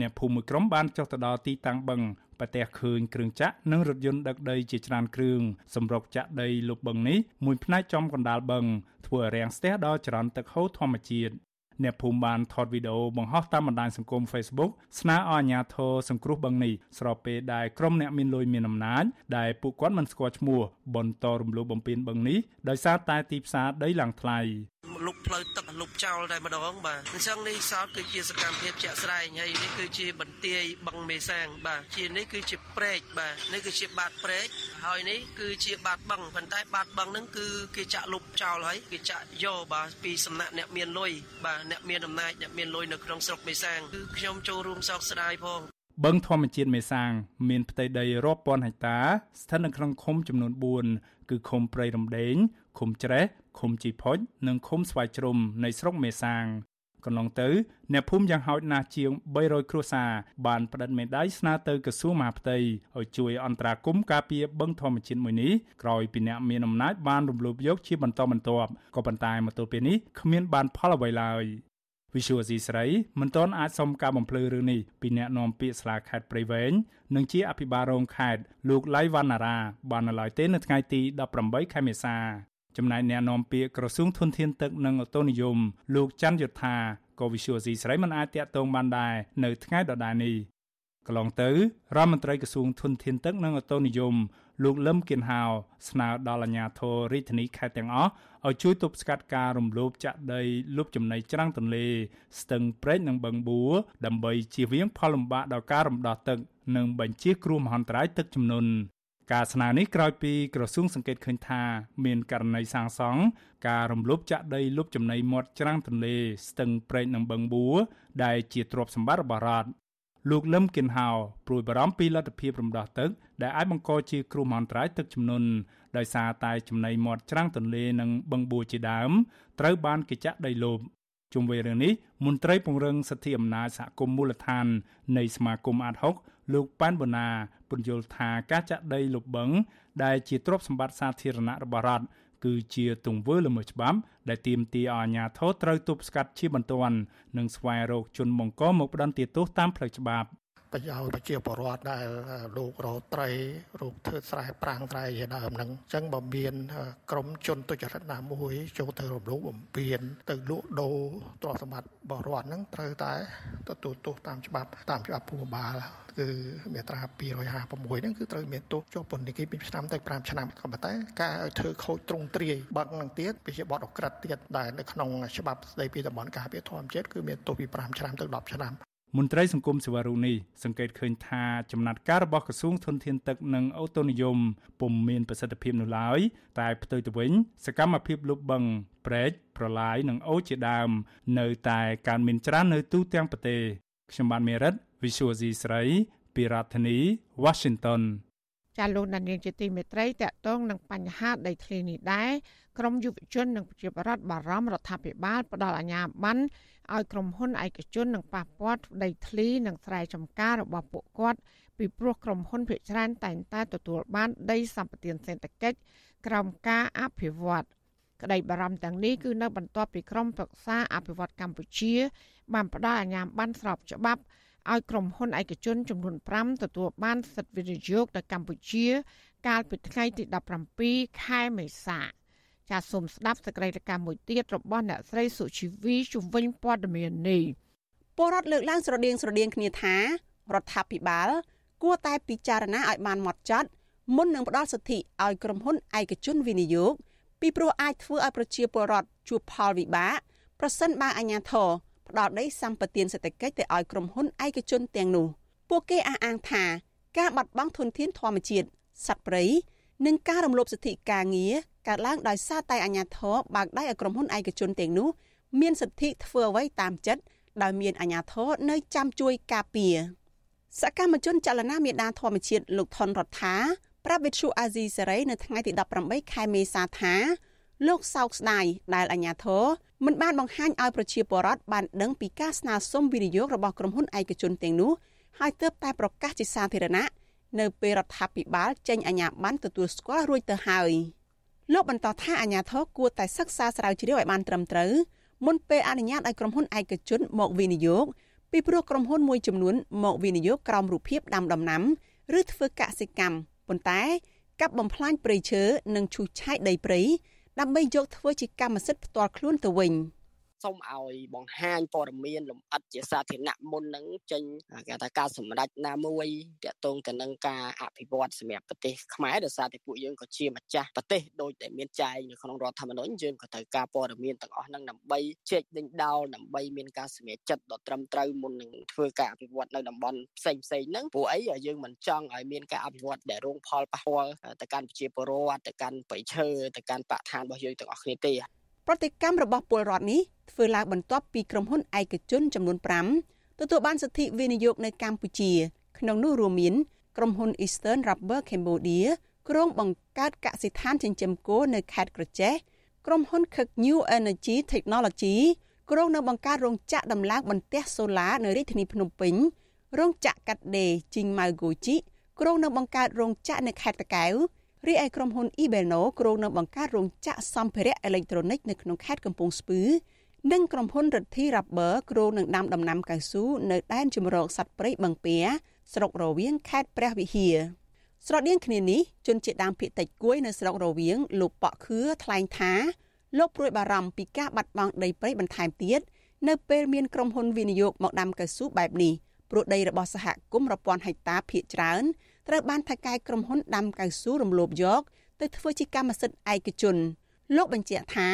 អ្នកភូមិមួយក្រុមបានចុះទៅដល់ទីតាំងបឹងប្រទះឃើញគ្រឿងចាក់និងរថយន្តដឹកដីជាច្រើនគ្រឿងសម្រុកចាក់ដីលុបបឹងនេះមួយផ្នែកចំកណ្ដាលបឹងធ្វើឲ្យរាំងស្ទះដល់ចរន្តទឹកហូរធម្មជាតិ អ្នកភូមិបានថតវីដេអូបង្ហោះតាមបណ្ដាញសង្គម Facebook ស្នើឲ្យអាជ្ញាធរសង្គ្រោះបឹងនេះស្របពេលដែលក្រុមអ្នកមានលុយមានអំណាចដែលពួកគាត់មិនស្គាល់ឈ្មោះបន្តរំលោភបំពានបឹងនេះដោយសារតែទីផ្សារដីឡើងថ្លៃ លុបផ្លូវទឹកលុបចោលតែម្ដងបាទអញ្ចឹងនេះសោតគឺជាសកម្មភាពជាក់ស្ដែងហើយនេះគឺជាបន្ទាយបឹងមេសាងបាទជានេះគឺជាព្រែកបាទនេះគឺជាបាតព្រែកហើយនេះគឺជាបាតបឹងប៉ុន្តែបាតបឹងហ្នឹងគឺគេចាក់លុបចោលហើយគេចាក់យកបាទពីសំណាក់អ្នកមានលុយបាទអ្នកមានអំណាចអ្នកមានលុយនៅក្នុងស្រុកមេសាងគឺខ្ញុំចូលរួមសោកស្ដាយផង បឹងធម្មជាតិមេសាង មានផ្ទៃដីរាប់ពាន់ហិកតា ស្ថិតនៅក្នុងឃុំចំនួន4គឺឃុំព្រៃរំដេងឃុំច្រេះឃុំជីផុចនិងឃុំស្វាយជ្រុំនៃស្រុកមេសាងកន្លងទៅអ្នកភូមិយ៉ាងហោចណាស់ជាង300គ្រួសារបានផ្តិតមេដាយស្នើទៅក្រសួងមហាផ្ទៃឲ្យជួយអន្តរាគមន៍ការពារបឹងធម្មជាតិមួយនេះក្រោយពីអ្នកមានអំណាចបានរំលោភយកជាបន្តបន្ទាប់ក៏ប៉ុន្តែមកទល់ពេលនេះគ្មានបានផលអ្វីឡើយ វិសុវស៊ីស្រីមិនទាន់អាចសុំការបំភ្លឺរឿងនេះពីអ្នកនាំពាក្យស្លាខេត្តព្រៃវែងនិងជាអភិបាលរងខេត្តលោកឡៃវណ្ណារាបាននៅឡើយទេនៅថ្ងៃទី18ខែមេសាចំណែកអ្នកនាំពាក្យក្រសួងធនធានទឹកនិងអូតូនិយមលោកច័ន្ទយុធាក៏វិសុវស៊ីស្រីមិនអាចតាក់ទងបានដែរនៅថ្ងៃដដែលនេះកន្លងទៅរដ្ឋមន្ត្រីក្រសួងធនធានទឹកនិងអូតូនិយម លោកលឹមគៀនហៅស្នើដល់អាជ្ញាធររាជធានីខេត្តទាំងអស់ឲ្យជួយទប់ស្កាត់ការរំលោភចាក់ដីលុបចំណីច្រាំងទន្លេ ស្ទឹងព្រែកនិងបឹងបួរដើម្បីជៀសវាងផលលំបាកដល់ការរំដោះទឹកនិងបញ្ជៀសគ្រោះមហន្តរាយទឹកជំនន់ការស្នើនេះក្រោយពីក្រសួងសង្កេតឃើញថា មានករណីសាងសង់ការរំលោភចាក់ដីលុបចំណីមាត់ច្រាំងទន្លេស្ទឹងព្រែកនិងបឹងបួរដែលជាទ្រព្យសម្បត្តិរបស់រដ្ឋ លោកលឹមគិនហៅព្រួយបារម្ភពីលទ្ធភាពរំដោះទឹកដែលអាចបង្កជាគ្រោះមហន្តរាយទឹកជំនន់ដោយសារតែចំណីមាត់ច្រាំងទន្លេនិងបឹងបួរជាដើមត្រូវបានគេចាក់ដីលុបជុំវិញរឿងនេះមន្ត្រីពង្រឹងសិទ្ធិអំណាចសហគមន៍មូលដ្ឋាននៃសមាគមអាត6លោកប៉ែនបូណាពន្យល់ថាការចាក់ដីលុបបឹងដែលជាទ្រព្យសម្បត្តិសាធារណៈរបស់រដ្ឋ គឺជាទង្វើល្មើសច្បាប់ដែលទាមទារឲ្យអាជ្ញាធរត្រូវទប់ស្កាត់ជាបន្ទាន់និងស្វែងរកជនបង្កមកផ្ដន្ទាទោសតាមផ្លូវច្បាប់ ប្រយោជន៍ប្រជាពលរដ្ឋដែលលោករោត្រីរោគធ្វើស្រែប្រាំងត្រៃជាដើមហ្នឹងអញ្ចឹងបើមានក្រមជនទុច្ចរិតណាមួយចូលទៅរំលោភបំពានទៅលក់ដូរទ្រព្យសម្បត្តិបរិវត្តហ្នឹងត្រូវតែទទួលទោសតាមច្បាប់តាមច្បាប់ភូមិបាលគឺមាត្រា256ហ្នឹងគឺត្រូវមានទោសជាប់ពន្ធនាគារពីឆ្នាំទៅ5ឆ្នាំក៏ប៉ុន្តែការឲ្យធ្វើខូចទ្រង់ទ្រាយបឹកនឹងទៀតវាជាបទអក្រិតទៀតដែលនៅក្នុងច្បាប់ស្តីពីតំបន់ការពារធម្មជាតិគឺមានទោសពី5ឆ្នាំទៅ10ឆ្នាំ មន្ត្រីសង្គមសេវារុនេះសង្កេតឃើញថាចំណាត់ការរបស់ក្រសួងធនធានទឹកនិងអូតូនិយមពុំមានប្រសិទ្ធភាពនោះឡើយតែផ្ទុយទៅវិញ សកម្មភាពលុបបឹងព្រែកប្រឡាយនិងអូជាដើម នៅតែកើនមានច្រើននៅទូទាំងប្រទេសខ្ញុំបានមេរិត Visual C ស្រី ពីរដ្ឋធានី Washington ចាលោកដានៀងជាទីមេត្រីតកតងនឹងបញ្ហាដីធ្លីនេះដែរក្រមយុវជននិងប្រជាពលរដ្ឋបារម្ភរដ្ឋាភិបាលផ្ដល់អាជ្ញាប័ណ្ណឲ្យក្រុមហ៊ុនឯកជននិងប៉ះពាល់ដីធ្លីនិងស្រែចម្ការរបស់ពួកគាត់ពីព្រោះក្រុមហ៊ុនភាគច្រើនតែងតែទទួលបានដីសម្បត្តិសេដ្ឋកិច្ចក្រោមការអភិវឌ្ឍក្តីបារម្ភទាំងនេះគឺនៅបន្ទាប់ពីក្រមប្រឹក្សាអភិវឌ្ឍកម្ពុជាបានផ្ដល់អាជ្ញាប័ណ្ណស្របច្បាប់ ឲ្យក្រុមហ៊ុនឯកជនចំនួន5ទទួលបានសិទ្ធិវិនិយោគទៅកម្ពុជា កាលពីថ្ងៃទី17ខែមេសាចាសសូមស្ដាប់សេចក្តីរាយការណ៍មួយទៀតរបស់អ្នកស្រីសុជីវីជំវិញព័ត៌មាននេះពលរដ្ឋលើកឡើងស្រដៀងស្រដៀងគ្នាថារដ្ឋាភិបាល គួរតែពិចារណាឲ្យបានម៉ត់ចត់មុននឹងផ្ដល់សិទ្ធិឲ្យក្រុមហ៊ុនឯកជនវិនិយោគពីព្រោះអាចធ្វើឲ្យប្រជាពលរដ្ឋជួបផលវិបាកប្រសិនបើអាជ្ញាធរ ផ្ដល់ដីសម្បត្តិសេដ្ឋកិច្ចទៅឲ្យក្រុមហ៊ុនឯកជនទាំងនោះពួកគេអះអាងថាការបាត់បង់ធនធានធម្មជាតិសត្វព្រៃនិងការរំលោភសិទ្ធិការងារកើតឡើងដោយសារតែអាជ្ញាធរបើកដៃឲ្យក្រុមហ៊ុនឯកជនទាំងនោះមានសិទ្ធិធ្វើអ្វីតាមចិត្តដោយមានអាជ្ញាធរនៅចាំជួយការពារសកម្មជនចលនាមេដាធម្មជាតិលោកថនរដ្ឋាប្រាប់វិទ្យុអាស៊ីសេរីនៅថ្ងៃទី18ខែមេសាថា លោកសោកស្ដាយដែលអាញាធរមិនបានបង្ហាញឲ្យប្រជាពលរដ្ឋបានដឹងពីការស្នើសុំវិនិយោគរបស់ក្រុមហ៊ុនឯកជនទាំងនោះហើយទើបតែប្រកាសជាសាធារណៈនៅពេលរដ្ឋាភិបាលចេញអាជ្ញាប័ណ្ណទទួលស្គាល់រួចទៅហើយលោកបន្តថាអាជ្ញាធរគួរតែសិក្សាស្រាវជ្រាវឲ្យបានត្រឹមត្រូវមុនពេលអនុញ្ញាតឲ្យក្រុមហ៊ុនឯកជនមកវិនិយោគពីព្រោះក្រុមហ៊ុនមួយចំនួនមកវិនិយោគក្រោមរូបភាពដាំដំណាំឬធ្វើកសិកម្មប៉ុន្តែកັບបំផ្លាញព្រៃឈើនិងឈូសឆាយដីព្រៃ ដើម្បីយកធ្វើជាកម្មសិទ្ធិផ្ទាល់ខ្លួនទៅវិញ។ សូមឲ្យបង្ហាញព័ត៌មានលម្អិតជាសាធារណៈមុននឹងចេញគេថាការសម្រេចណាមួយតាក់ទងទៅនឹងការអភិវឌ្ឍសម្រាប់ប្រទេសខ្មែរដោយសារតែពួកយើងក៏ជាម្ចាស់ប្រទេសដោយតែមានចែងនៅក្នុងរដ្ឋធម្មនុញ្ញយើងក៏ត្រូវការព័ត៌មានទាំងអស់ហ្នឹងដើម្បីជែកដេញដោលដើម្បីមានការសម្រេចចិត្តដ៏ត្រឹមត្រូវមុននឹងធ្វើការអភិវឌ្ឍនៅតំបន់ផ្សេងផ្សេងហ្នឹងព្រោះអីយើងមិនចង់ឲ្យមានការអភិវឌ្ឍដែលរងផលប៉ះពាល់ទៅកាន់ប្រជាពលរដ្ឋទៅកាន់បរិឈើទៅកាន់បរិស្ថានរបស់យើងទាំងអស់គ្នាទេ ប្រតិកម្មរបស់ពលរដ្ឋនេះធ្វើឡើងបន្ទាប់ពីក្រុមហ៊ុនឯកជនចំនួន5ទទួលបានសិទ្ធិវិនិយោគនៅកម្ពុជា ក្នុងនោះរួមមានក្រុមហ៊ុន Eastern Rubber Cambodia ក្រុងបង្កើតកសិដ្ឋានចិញ្ចឹមគោនៅខេត្តក្រចេះក្រុមហ៊ុន Kek New Energy Technology ក្រុងនៅបង្កើតរោងចក្រដំឡើងបន្ទះសូឡានៅរាជធានីភ្នំពេញរោងចក្រកាត់ដេរជីងម៉ៅហ្គូជីក្រុងនៅបង្កើតរោងចក្រនៅខេត្តតាកែវ រីឯក្រុមហ៊ុន Ibeno គ្រោងនឹងបង្កើតរោងចក្រសម្ភារៈអេឡិចត្រូនិកនៅក្នុងខេត្តកំពង់ស្ពឺនិងក្រុមហ៊ុនរិទ្ធី Rubber គ្រោងនឹងដាំដំណាំកៅស៊ូនៅដែនជម្រកសត្វព្រៃបឹងពែស្រុករវៀងខេត្តព្រះវិហារស្រដៀងគ្នានេះជនជាតិដើមភាគតិចគួយនៅស្រុករវៀងលោកប៉ក់ខឿថ្លែងថាលោកព្រួយបារម្ភពីការបាត់បង់ដីព្រៃបន្ថែមទៀតនៅពេលមានក្រុមហ៊ុនវិនិយោគមកដាំកៅស៊ូបែបនេះព្រោះដីរបស់សហគមន៍រាប់ពាន់ហិកតាភាគច្រើន ត្រូវបានថៅកែក្រុមហ៊ុនដាំកៅស៊ូរំលោភយកទៅធ្វើជាកម្មសិទ្ធិឯកជន លោកបញ្ជាក់ថា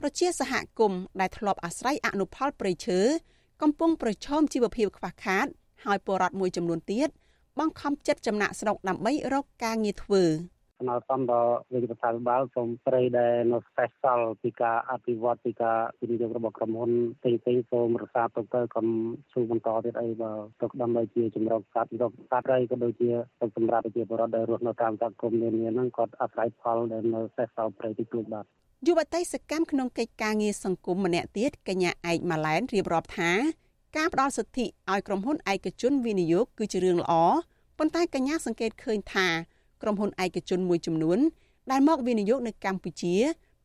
ប្រជាសហគមន៍ដែលធ្លាប់អាស្រ័យអនុផលព្រៃឈើកំពុងប្រឈមជីវភាពខ្វះខាត ហើយពលរដ្ឋមួយចំនួនទៀតបង្ខំចិត្តចំណាក់ស្រុកដើម្បីរកការងារធ្វើ។ ស្នើសុំដល់រាជរដ្ឋាភិបាលសូមព្រៃដែលនៅស្ពេសលពីការអភិវឌ្ឍពីការវិនិយោគរបស់ក្រុមហ៊ុនផ្សេងផ្សេងសូមរក្សាទុកទៅកុំស៊ូបន្តទៀតអីបើទុកដើម្បីជាជំរកសត្វរកសត្វរៃក៏ដូចជាសម្រាប់ប្រជាពលរដ្ឋដែលរស់នៅតាមសហគមន៍នានាហ្នឹងគាត់អាស្រ័យផលដែលនៅស្ពេសលព្រៃទីទួលបាទយុវតីសកម្មក្នុងកិច្ចការងារសង្គមម្នាក់ទៀតកញ្ញាឯកម៉ាឡែនរៀបរាប់ថាការផ្ដល់សិទ្ធិឲ្យក្រុមហ៊ុនឯកជនវិនិយោគគឺជារឿងល្អប៉ុន្តែកញ្ញាសង្កេតឃើញថា ក្រុមហ៊ុនឯកជនមួយចំនួនដែលមកវិនិយោគនៅកម្ពុជា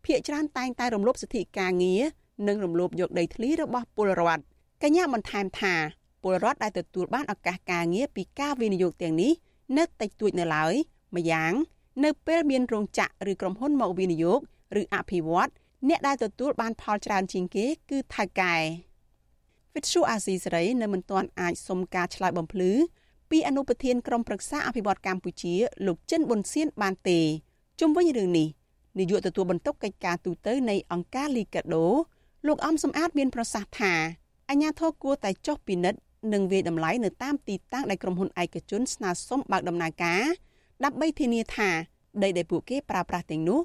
ភាគច្រើនតែងតែរំលោភសិទ្ធិការងារនិងរំលោភយកដីធ្លីរបស់ពលរដ្ឋកញ្ញាបន្ថែមថាពលរដ្ឋដែលទទួលបានឱកាសការងារពីការវិនិយោគទាំងនេះនៅតិចតួចនៅឡើយម្យ៉ាងនៅពេលមានរោងចក្រឬក្រុមហ៊ុនមកវិនិយោគឬអភិវឌ្ឍអ្នកដែលទទួលបានផលច្រើនជាងគេគឺថៅកែវិទ្យុអាស៊ីសេរីនៅមិនទាន់អាចសុំការឆ្លើយបំភ្លឺ ពីអនុប្រធានក្រុមប្រឹក្សាអភិវឌ្ឍកម្ពុជា លោកចិនប៊ុនសៀនបានទេជុំវិញរឿងនេះនាយកទទួលបន្ទុកកិច្ចការទូតនៃអង្គការលីកាដូលោកអំសំអាតមានប្រសាសន៍ថាអាញាធរគួរតែចុះពិនិត្យនិងវាយតម្លៃនៅតាមទីតាំងដែលក្រុមហ៊ុនឯកជនស្នើសុំបើកដំណើរការដើម្បីធានាថាដីដែលពួកគេប្រើប្រាស់ទាំងនោះ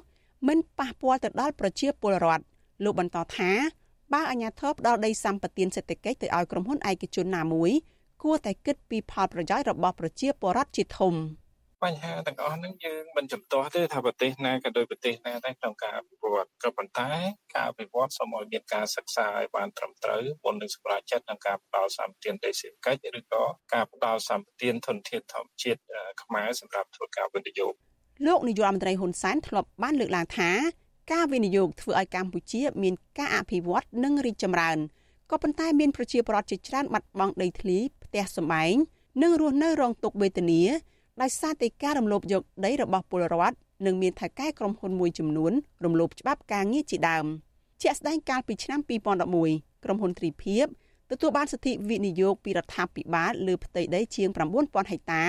មិនប៉ះពាល់ទៅដល់ប្រជាពលរដ្ឋលោកបន្តថាបើអាញាធរផ្ដល់ដីសម្បត្តិសេដ្ឋកិច្ចទៅឲ្យក្រុមហ៊ុនឯកជនណាមួយ គួរតែគិតពីផលប្រយោជន៍របស់ប្រជាពលរដ្ឋជាធំបញ្ហាទាំងអស់ហ្នឹងយើងមិនចំទាស់ទេថាប្រទេសណាក៏ដោយប្រទេសណាដែរក្នុងការអភិវឌ្ឍក៏ប៉ុន្តែការអភិវឌ្ឍសូមឲ្យមានការសិក្សាឲ្យបានត្រឹមត្រូវមុននឹងសម្រេចចិត្តក្នុងការផ្ដល់សម្បទានដីសេដ្ឋកិច្ចឬក៏ការផ្ដល់សម្បទានធនធានធម្មជាតិខ្មែរសម្រាប់ធ្វើការវិនិយោគលោកនាយករដ្ឋមន្ត្រីហ៊ុនសែនធ្លាប់បានលើកឡើងថាការវិនិយោគធ្វើឲ្យកម្ពុជាមានការអភិវឌ្ឍនិងរីកចម្រើនក៏ប៉ុន្តែមានប្រជាពលរដ្ឋជាច្រើនបាត់បង់ដីធ្លីផ្ទះសម្បែងនិងរស់នៅរងទុក្ខវេទនាដោយសារតែការរំលោភយកដីរបស់ពលរដ្ឋនិងមានថៅកែក្រុមហ៊ុនមួយចំនួនរំលោភច្បាប់ការងារជាដើមជាក់ស្ដែងកាលពីឆ្នាំ2011ក្រុមហ៊ុនទ្រីភិបទទួលបានសិទ្ធិវិនិយោគពីរដ្ឋាភិបាលលើផ្ទៃដីជាង9000ហិកតា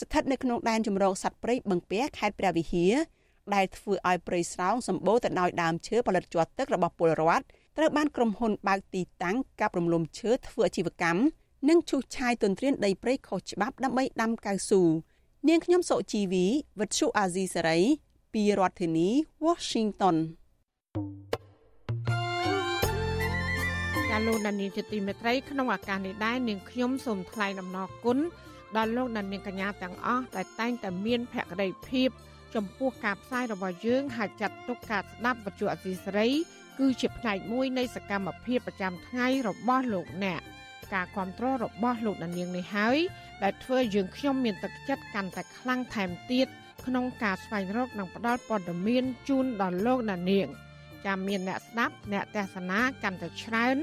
ស្ថិតនៅក្នុងដែនជម្រកសត្វព្រៃបឹងពែខេត្តព្រះវិហារដែលធ្វើឲ្យព្រៃស្រោងសម្បូរទៅដោយដើមឈើផលិតជាប់ទឹករបស់ពលរដ្ឋត្រូវបានក្រុមហ៊ុនបើកទីតាំងកាប់រំលំឈើធ្វើអាជីវកម្ម និងឈូសឆាយទន្ទ្រានដីព្រៃខុសច្បាប់ដើម្បីដាំកៅស៊ូនាងខ្ញុំសុជីវីវិទ្យុអាស៊ីសេរីពីរដ្ឋធានី Washington ាលោកដានៀងជាទីមេត្រីក្នុងឱកាសនេះដែរនាងខ្ញុំសូមថ្លែងអំណរគុណដល់លោកដានៀងកញ្ញាទាំងអស់ដែលតែងតែមានភក្ដីភាព ចំពោះការផ្សាយរបស់យើងហើយចាត់ទុកការស្ដាប់វិទ្យុអសីសេរី គឺជាផ្នែកមួយនៃសកម្មភាពប្រចាំថ្ងៃរបស់លោកអ្នក ការគ្រប់គ្រងរបស់លោកដានៀងនេះហើយដែលធ្វើយើងខ្ញុំមានទឹកចិត្តកាន់តែខ្លាំងថែមទៀតក្នុងការស្វែងរកនិងផ្តល់ព័ត៌មានជូនដល់លោកដានៀងចាំមានអ្នកស្ដាប់អ្នកទេសនាកាន់តែច្រើន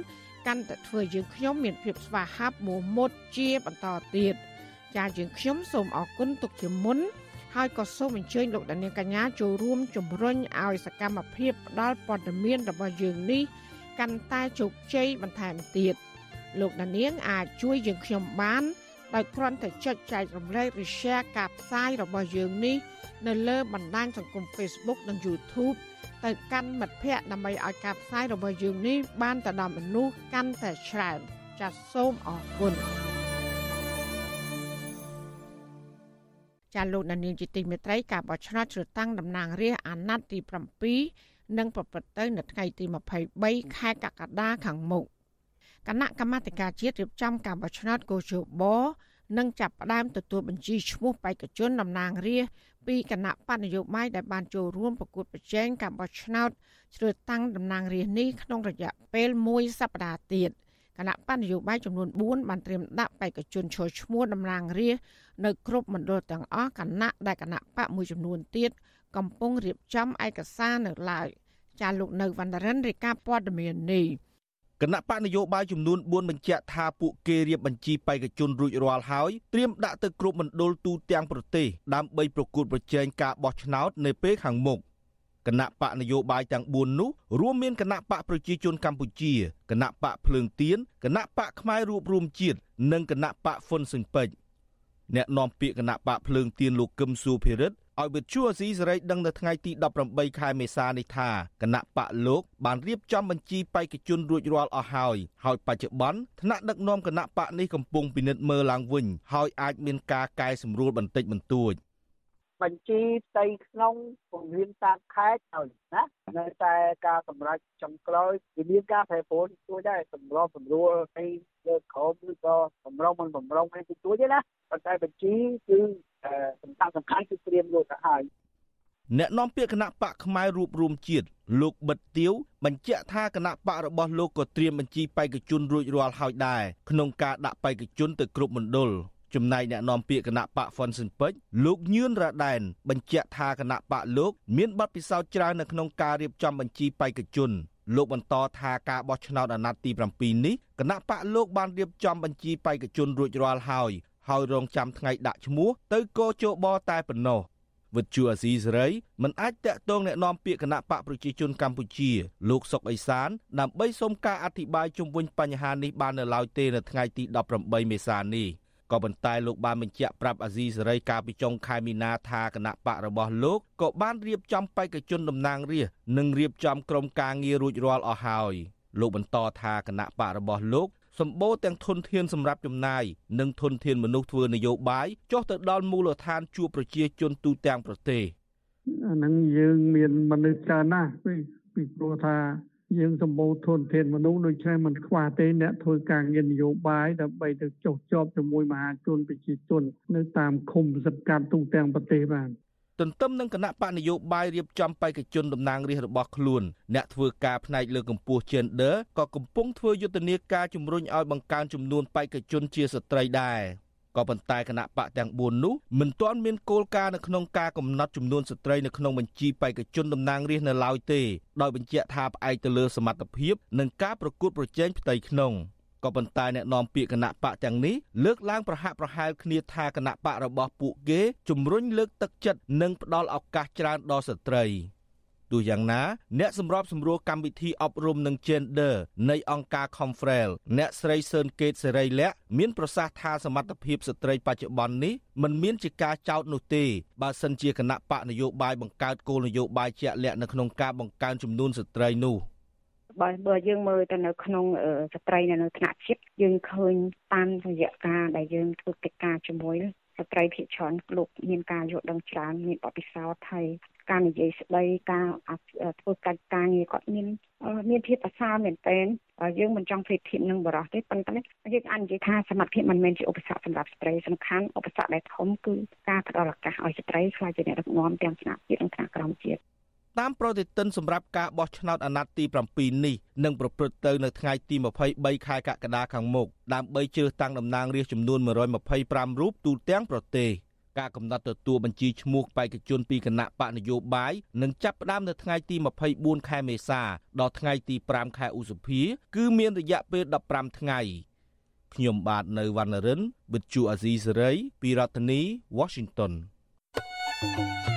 កាន់តែធ្វើយើងខ្ញុំមានភាពស្វាហាប់មោះមុតជាបន្តទៀតចាយើងខ្ញុំសូមអរគុណទុកជាមុនហើយក៏សូមអញ្ជើញលោកដានៀងកញ្ញាចូលរួមជំរុញឲ្យសកម្មភាពផ្តល់ព័ត៌មានរបស់យើងនេះកាន់តែជោគជ័យបន្ថែមទៀត លោកដានៀងអាចជួយយើងខ្ញុំបានដោយគ្រាន់តែចុចចែករំលែកឬ share ការផ្សាយរបស់យើងនេះនៅលើបណ្ដាញសង្គម Facebook និង YouTube ទៅកាន់មិត្តភ័ក្តិដើម្បីឲ្យការផ្សាយរបស់យើងនេះបានទៅដល់មនុស្សកាន់តែច្រើនចាសសូមអរគុណចាលោកនានីជាទីមេត្រីការបោះឆ្នោតជ្រើសតាំងតំណាងរាស្ត្រអាណត្តិទី7នឹងប្រព្រឹត្តទៅនៅថ្ងៃទី23ខែកក្កដាខាងមុខ គណៈកម្មាធិការជាតិរៀបចំការបោះឆ្នោតកោជបនឹងចាប់ផ្ដើមទទួលបញ្ជីឈ្មោះបេក្ខជនតំណាងរាស្ត្រពីគណៈបកនយោបាយដែលបានចូលរួមប្រកួតប្រជែងការបោះឆ្នោតជ្រើសតាំងតំណាងរាស្ត្រនេះក្នុងរយៈពេល1សប្តាហ៍ទៀតគណៈបកនយោបាយចំនួន4បានត្រៀមដាក់បេក្ខជនឈរឈ្មោះតំណាងរាស្ត្រនៅគ្រប់មណ្ឌលទាំងអស់គណៈដែលគណៈបកមួយចំនួនទៀតកំពុងរៀបចំឯកសារនៅឡើយចាលោកនៅវណ្ណរិនរាយការណ៍ព័ត៌មាននេះ គណៈបកនយោបាយចំនួន4បញ្ជាក់ថាពួកគេរៀបបញ្ជីបេក្ខជនរួចរាល់ហើយត្រៀមដាក់ទៅគ្រប់មណ្ឌលទូទាំងប្រទេសដើម្បីប្រកួតប្រជែងការបោះឆ្នោតនៅពេលខាងមុខគណៈបកនយោបាយទាំង4នោះរួមមានគណៈបកប្រជាជនកម្ពុជាគណៈបកភ្លើងទៀនគណៈបកផ្នែករួបរวมជាតិនិងគណៈបកហ្វុនស៊ិនពេជ្រអ្នកនាំពាក្យគណៈបកភ្លើងទៀនលោកកឹមសុភិរិទ្ធ ឲ្យវិទ្យុអាស៊ីសេរីដឹងនៅថ្ងៃទី18ខែមេសានេះថាគណៈបកលោកបានរៀបចំបញ្ជីបេក្ខជនរួចរាល់អស់ហើយហើយបច្ចុប្បន្នថ្នាក់ដឹកនាំគណៈបកនេះកំពុងពិនិត្យមើលឡើងវិញហើយអាចមានការកែសម្រួលបន្តិចបន្តួចបញ្ជីផ្ទៃក្នុងពង្រៀនតាមខេត្តហើយណានៅតែការសម្រេចចុងក្រោយវាមានការប្រែប្រួលជួយដែរសម្របសម្រួលឲ្យលើក្រមឬក៏បំរុងមិនបំរុងឲ្យជួយទេណាប៉ុន្តែបញ្ជីគឺ សំខាន់សំខាន់គឺត្រៀមយកទៅហើយអ្នកនាំពាក្យគណៈបកផ្នែករួបរวมជាតិលោកបិទទៀវបញ្ជាក់ថាគណៈបករបស់លោកក៏ត្រៀមបញ្ជីបេក្ខជនរួចរាល់ហើយដែរក្នុងការដាក់បេក្ខជនទៅគ្រប់មណ្ឌលចំណែកអ្នកនាំពាក្យគណៈបកហ្វុនស៊ិនពេជ្រលោកញឿនរ៉ាដែនបញ្ជាក់ថាគណៈបកលោកមានបទពិសោធន៍ច្រើននៅក្នុងការរៀបចំបញ្ជីបេក្ខជនលោកបន្តថាការបោះឆ្នោតអាណត្តិទី7នេះគណៈបកលោកបានរៀបចំបញ្ជីបេក្ខជនរួចរាល់ហើយ ហើយរងចាំថ្ងៃដាក់ឈ្មោះទៅកោជបតែប៉ុណ្ណោះវិទ្យុអាស៊ីសេរីមិនអាចតាក់ទងแนะនាំពាក្យគណៈបកប្រជាជនកម្ពុជា លោកសុកអេសានដើម្បីសូមការអធិប្បាយជុំវិញបញ្ហានេះបាននៅឡើយទេនៅថ្ងៃទី18មេសានេះក៏ប៉ុន្តែលោកបានបញ្ជាក់ប្រាប់អាស៊ីសេរីកាលពីចុងខែមីនាថាគណៈបករបស់លោកក៏បានរៀបចំបេក្ខជនតំណាងរាស្ត្រនិងរៀបចំក្រុមការងាររួចរាល់អស់ហើយលោកបន្តថាគណៈបករបស់លោក សម្បូរទាំងធនធានសម្រាប់ចំណាយនិងធនធានមនុស្សធ្វើនយោបាយចុះទៅដល់មូលដ្ឋានជួបប្រជាជនទូទាំងប្រទេសអាហ្នឹងយើងមានមនុស្សច្រើនណាស់ពីព្រោះថាយើងសម្បូរធនធានមនុស្សដូច្នេះមិនខ្វះទេអ្នកធ្វើការងារនយោបាយដើម្បីទៅចុះជាប់ជាមួយមហាជនប្រជាជននៅតាមឃុំសង្កាត់ទូទាំងប្រទេសបាន ទន្ទឹមនឹងគណៈបកនយោបាយរៀបចំបេក្ខជនតំណាងរាស្ត្ររបស់ខ្លួនអ្នកធ្វើការផ្នែកលើកម្ពស់ Gender ក៏កំពុងធ្វើយុទ្ធនាការជំរុញឲ្យបង្កើនចំនួនបេក្ខជនជាស្ត្រីដែរក៏ប៉ុន្តែគណៈបកទាំង4នោះមិនទាន់មានគោលការណ៍នៅក្នុងការកំណត់ចំនួនស្ត្រីនៅក្នុងបញ្ជីបេក្ខជនតំណាងរាស្ត្រនៅឡើយទេដោយបញ្ជាក់ថាផ្អែកទៅលើសមត្ថភាពនិងការប្រកួតប្រជែងផ្ទៃក្នុង។ ក៏ប៉ុន្តែអ្នកនាំពាក្យគណៈបកទាំងនេះលើកឡើងប្រហាក់ប្រហែលគ្នាថាគណៈបករបស់ពួកគេជំរុញលើកទឹកចិត្តនិងផ្ដល់ឱកាសច្រើនដល់ស្ត្រីទោះយ៉ាងណាអ្នកសម្របសម្រួលកម្មវិធីអប់រំនឹង Gender នៃអង្គការ Confrel អ្នកស្រីសឿនកេតសេរីលក្ខមានប្រសាសន៍ថាសមត្ថភាពស្ត្រីបច្ចុប្បន្ននេះមិនមានជាការចោទនោះទេបើសិនជាគណៈបកនយោបាយបង្កើតគោលនយោបាយជាក់លាក់នៅក្នុងការបង្កើនចំនួនស្ត្រីនោះ។ បើបើយើងមើលទៅនៅក្នុងស្ត្រីនៅនៅថ្នាក់ជាតិយើងឃើញតាមរយៈការដែលយើងធ្វើកិច្ចការជាមួយស្ត្រីភាគច្រើនលោកមានការយល់ដឹងច្រើនមានបទពិសោធន៍ហើយការនិយាយស្ដីការធ្វើកិច្ចការងារគាត់មានមានភាពប្រសើរមែនទែនយើងមិនចង់ប្រៀបធៀបនឹងបរិសុទ្ធទេប៉ុន្តែយើងអាចនិយាយថាសមត្ថភាពមិនមែនជាឧបសគ្គសម្រាប់ស្ត្រីសំខាន់ឧបសគ្គដែលធំគឺការផ្ដល់ឱកាសឲ្យស្ត្រីខ្លាចជាអ្នកដឹកនាំទាំងថ្នាក់ជាតិនិងថ្នាក់ក្រោមជាតិ តាមប្រតិទិនសម្រាប់ការបោះឆ្នោតអាណត្តិទី7នេះនឹងប្រព្រឹត្តទៅនៅថ្ងៃទី23ខែកក្កដាខាងមុខដើម្បីជ្រើសតាំងតំណាងរាស្ត្រចំនួន125រូបទូទាំងប្រទេសការកំណត់ទទួលបញ្ជីឈ្មោះបេក្ខជនពីគណៈបកនយោបាយនឹងចាប់ផ្ដើមនៅថ្ងៃទី24ខែមេសាដល់ថ្ងៃទី5ខែឧសភា គឺមានរយៈពេល15ថ្ងៃខ្ញុំបាទនៅវណ្ណរិន With Chu Azizi Serai ពីរដ្ឋធានី Washington ចា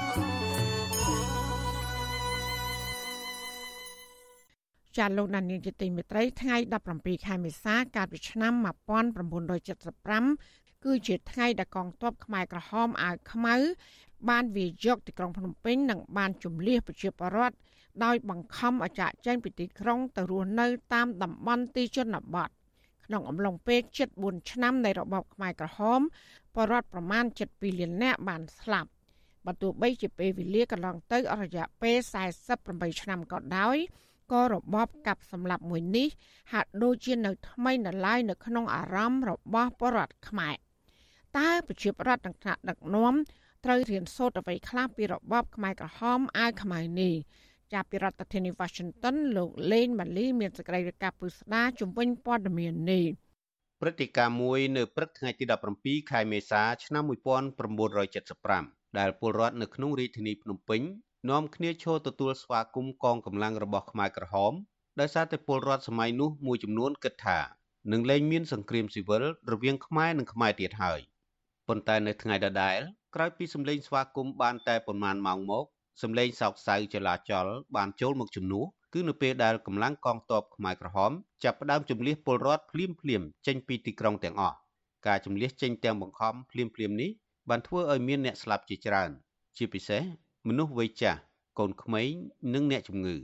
ចាលោកដានៀងជាទីមេត្រីថ្ងៃ17ខែមេសាកាលពីឆ្នាំ1975គឺជាថ្ងៃដែលកងទ័ពខ្មែរក្រហមអាវខ្មៅបានវាយកទីក្រុងភ្នំពេញនិងបានជំលះប្រជាពលរដ្ឋដោយបង្ខំឲ្យចាកចេញពីទីក្រុងទៅរស់នៅតាមតំបន់ទីជនបទក្នុងអំឡុងពេល74ឆ្នាំនៃរបបខ្មែរក្រហមពលរដ្ឋប្រមាណ72លាននាក់បានស្លាប់បើទោះបីជាពេលវេលាកន្លងទៅអស់រយៈពេល48ឆ្នាំក៏ដោយ ក៏របបកាប់សម្លាប់មួយនេះហាក់ដូចជានៅថ្មីនៅឡើយនៅក្នុងអារម្មណ៍របស់ពលរដ្ឋខ្មែរតើប្រជាពលរដ្ឋទាំងថ្នាក់ដឹកនាំត្រូវរៀនសូត្រអ្វីខ្លះពីរបបខ្មែរក្រហមអាវខ្មៅនេះចាប់ពីរដ្ឋធានី Washington លោកលេងម៉ាលីមានសេចក្តីរាយការណ៍ពុស្ដាជំវិញព័ត៌មាននេះព្រឹត្តិការណ៍មួយនៅព្រឹកថ្ងៃទី17ខែមេសាឆ្នាំ1975ដែលពលរដ្ឋនៅក្នុងរាជធានីភ្នំពេញ នាំគ្នាឈរទទួលស្វាគមន៍កងកម្លាំងរបស់ខ្មែរក្រហមដោយសារតែពលរដ្ឋសម័យនោះមួយចំនួនគិតថានឹងលែងមានសង្គ្រាមស៊ីវិលរវាងខ្មែរនិងខ្មែរទៀតហើយប៉ុន្តែនៅថ្ងៃដដែលក្រោយពីសម្លេងស្វាគមន៍បានតែប៉ុន្មានម៉ោងមកសម្លេងសោកសៅចលាចលបានចូលមកជំនួសគឺនៅពេលដែលកម្លាំងកងទ័ពខ្មែរក្រហមចាប់ផ្ដើមជំលះពលរដ្ឋភ្លាមភ្លាមចេញពីទីក្រុងទាំងអស់ការជំលះចេញទាំងបង្ខំភ្លាមភ្លាមនេះបានធ្វើឲ្យមានអ្នកស្លាប់ជាច្រើន ជាពិសេស មនុស្សវ័យចាស់កូនក្មេងនិងអ្នកជំងឺ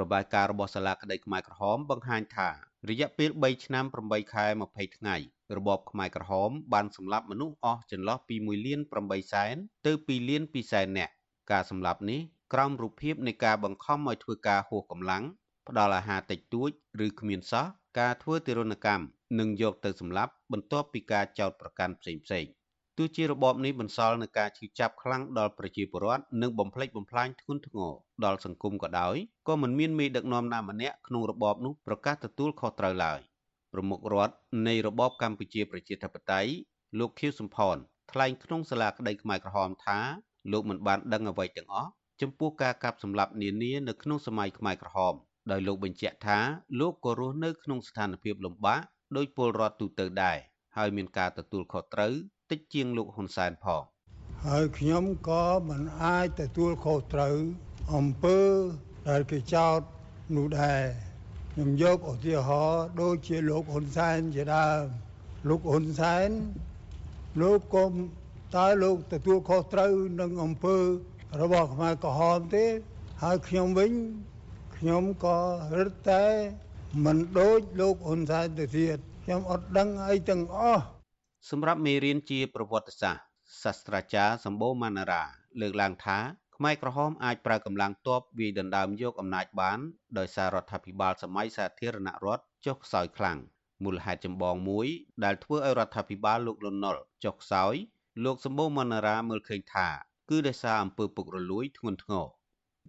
របាយការណ៍របស់សាលាក្តីខ្មែរក្រហមបង្ហាញថារយៈពេល3ឆ្នាំ8ខែ20ថ្ងៃរបបខ្មែរក្រហមបានសម្លាប់មនុស្សអស់ចន្លោះពី1លាន8សែនទៅ2លាន2សែននាក់ការសម្លាប់នេះក្រោមរូបភាពនៃការបង្ខំឲ្យធ្វើការហួសកម្លាំងផ្ដល់អាហារតិចតួចឬគ្មានសោះការធ្វើទារុណកម្មនិងយកទៅសម្លាប់បន្ទាប់ពីការចោទប្រកាន់ផ្សេងៗ ទោះជារបបនេះបន្សល់នឹងការឈឺចាប់ខ្លាំងដល់ប្រជាពលរដ្ឋនិងបំផ្លិចបំផ្លាញធ្ងន់ធ្ងរដល់សង្គមក៏ដោយក៏មិនមានមេដឹកនាំណាម្នាក់ក្នុងរបបនោះប្រកាសទទួលខុសត្រូវឡើយប្រមុខរដ្ឋនៃរបបកម្ពុជាប្រជាធិបតេយ្យលោកខៀវសំផនថ្លែងក្នុងសាលាក្តីខ្មែរក្រហមថាលោកមិនបានដឹងអ្វីទាំងអស់ចំពោះការកាប់សម្លាប់នានានៅក្នុងសម័យខ្មែរក្រហមដោយលោកបញ្ជាក់ថាលោកក៏រស់នៅក្នុងស្ថានភាពលំបាកដោយពលរដ្ឋទូទៅដែរហើយមានការទទួលខុសត្រូវ តិចជាងលោកហ៊ុនសែនផងហើយខ្ញុំក៏មិនអាចទទួលខុសត្រូវអំពើដែលគេចោទនោះដែរខ្ញុំយកឧទាហរណ៍ដូចជាលោកហ៊ុនសែនជាដើមលោកហ៊ុនសែនលោកក៏តើលោកទទួលខុសត្រូវនឹងអំពើរបស់ខ្មែរក្រហមទេហើយខ្ញុំវិញខ្ញុំក៏រឹតតែមិនដូចលោកហ៊ុនសែនទៅទៀតខ្ញុំអត់ដឹងអីទាំងអស់ សម្រាប់មេរៀនជាប្រវត្តិសាស្ត្រសាស្ត្រាចារ្យសម្បូរម៉ាណារ៉ាលើកឡើងថាខ្មែរក្រហមអាចប្រើកម្លាំងទ័ពវាយដណ្ដើមយកអំណាចបានដោយសាររដ្ឋាភិបាលសម័យសាធារណរដ្ឋចុះខ្សោយខ្លាំងមូលហេតុចម្បងមួយ ដែលធ្វើឲ្យរដ្ឋាភិបាលលោកលន់នល់ចុះខ្សោយលោកសម្បូរម៉ាណារ៉ាមើលឃើញថា គឺដោយសារអំពើពុករលួយធ្ងន់ធ្ងរ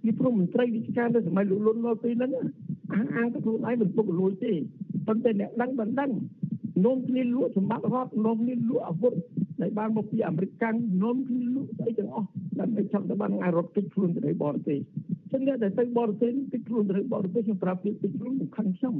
ពីព្រមមន្ត្រីវិជានៅសម័យលោកលន់នល់ពេលហ្នឹងអាងអាងទៅខ្លួនឯងមិនពុករលួយទេប៉ុន្តែអ្នកដឹងមិនដឹង នាំគ្នាលក់សម្បត្តិរដ្ឋនាំគ្នាលក់អាវុធដែលបានមកពីអាមេរិកកាំងនាំគ្នាលក់ស្អីទាំងអស់ដើម្បីចង់ទៅបានឲ្យរត់គេចខ្លួនទៅបរទេសចឹងអ្នកដែលទៅបរទេសគេចខ្លួនទៅបរទេសខ្ញុំប្រាប់គេគេចខ្លួនសំខាន់ខ្ញុំ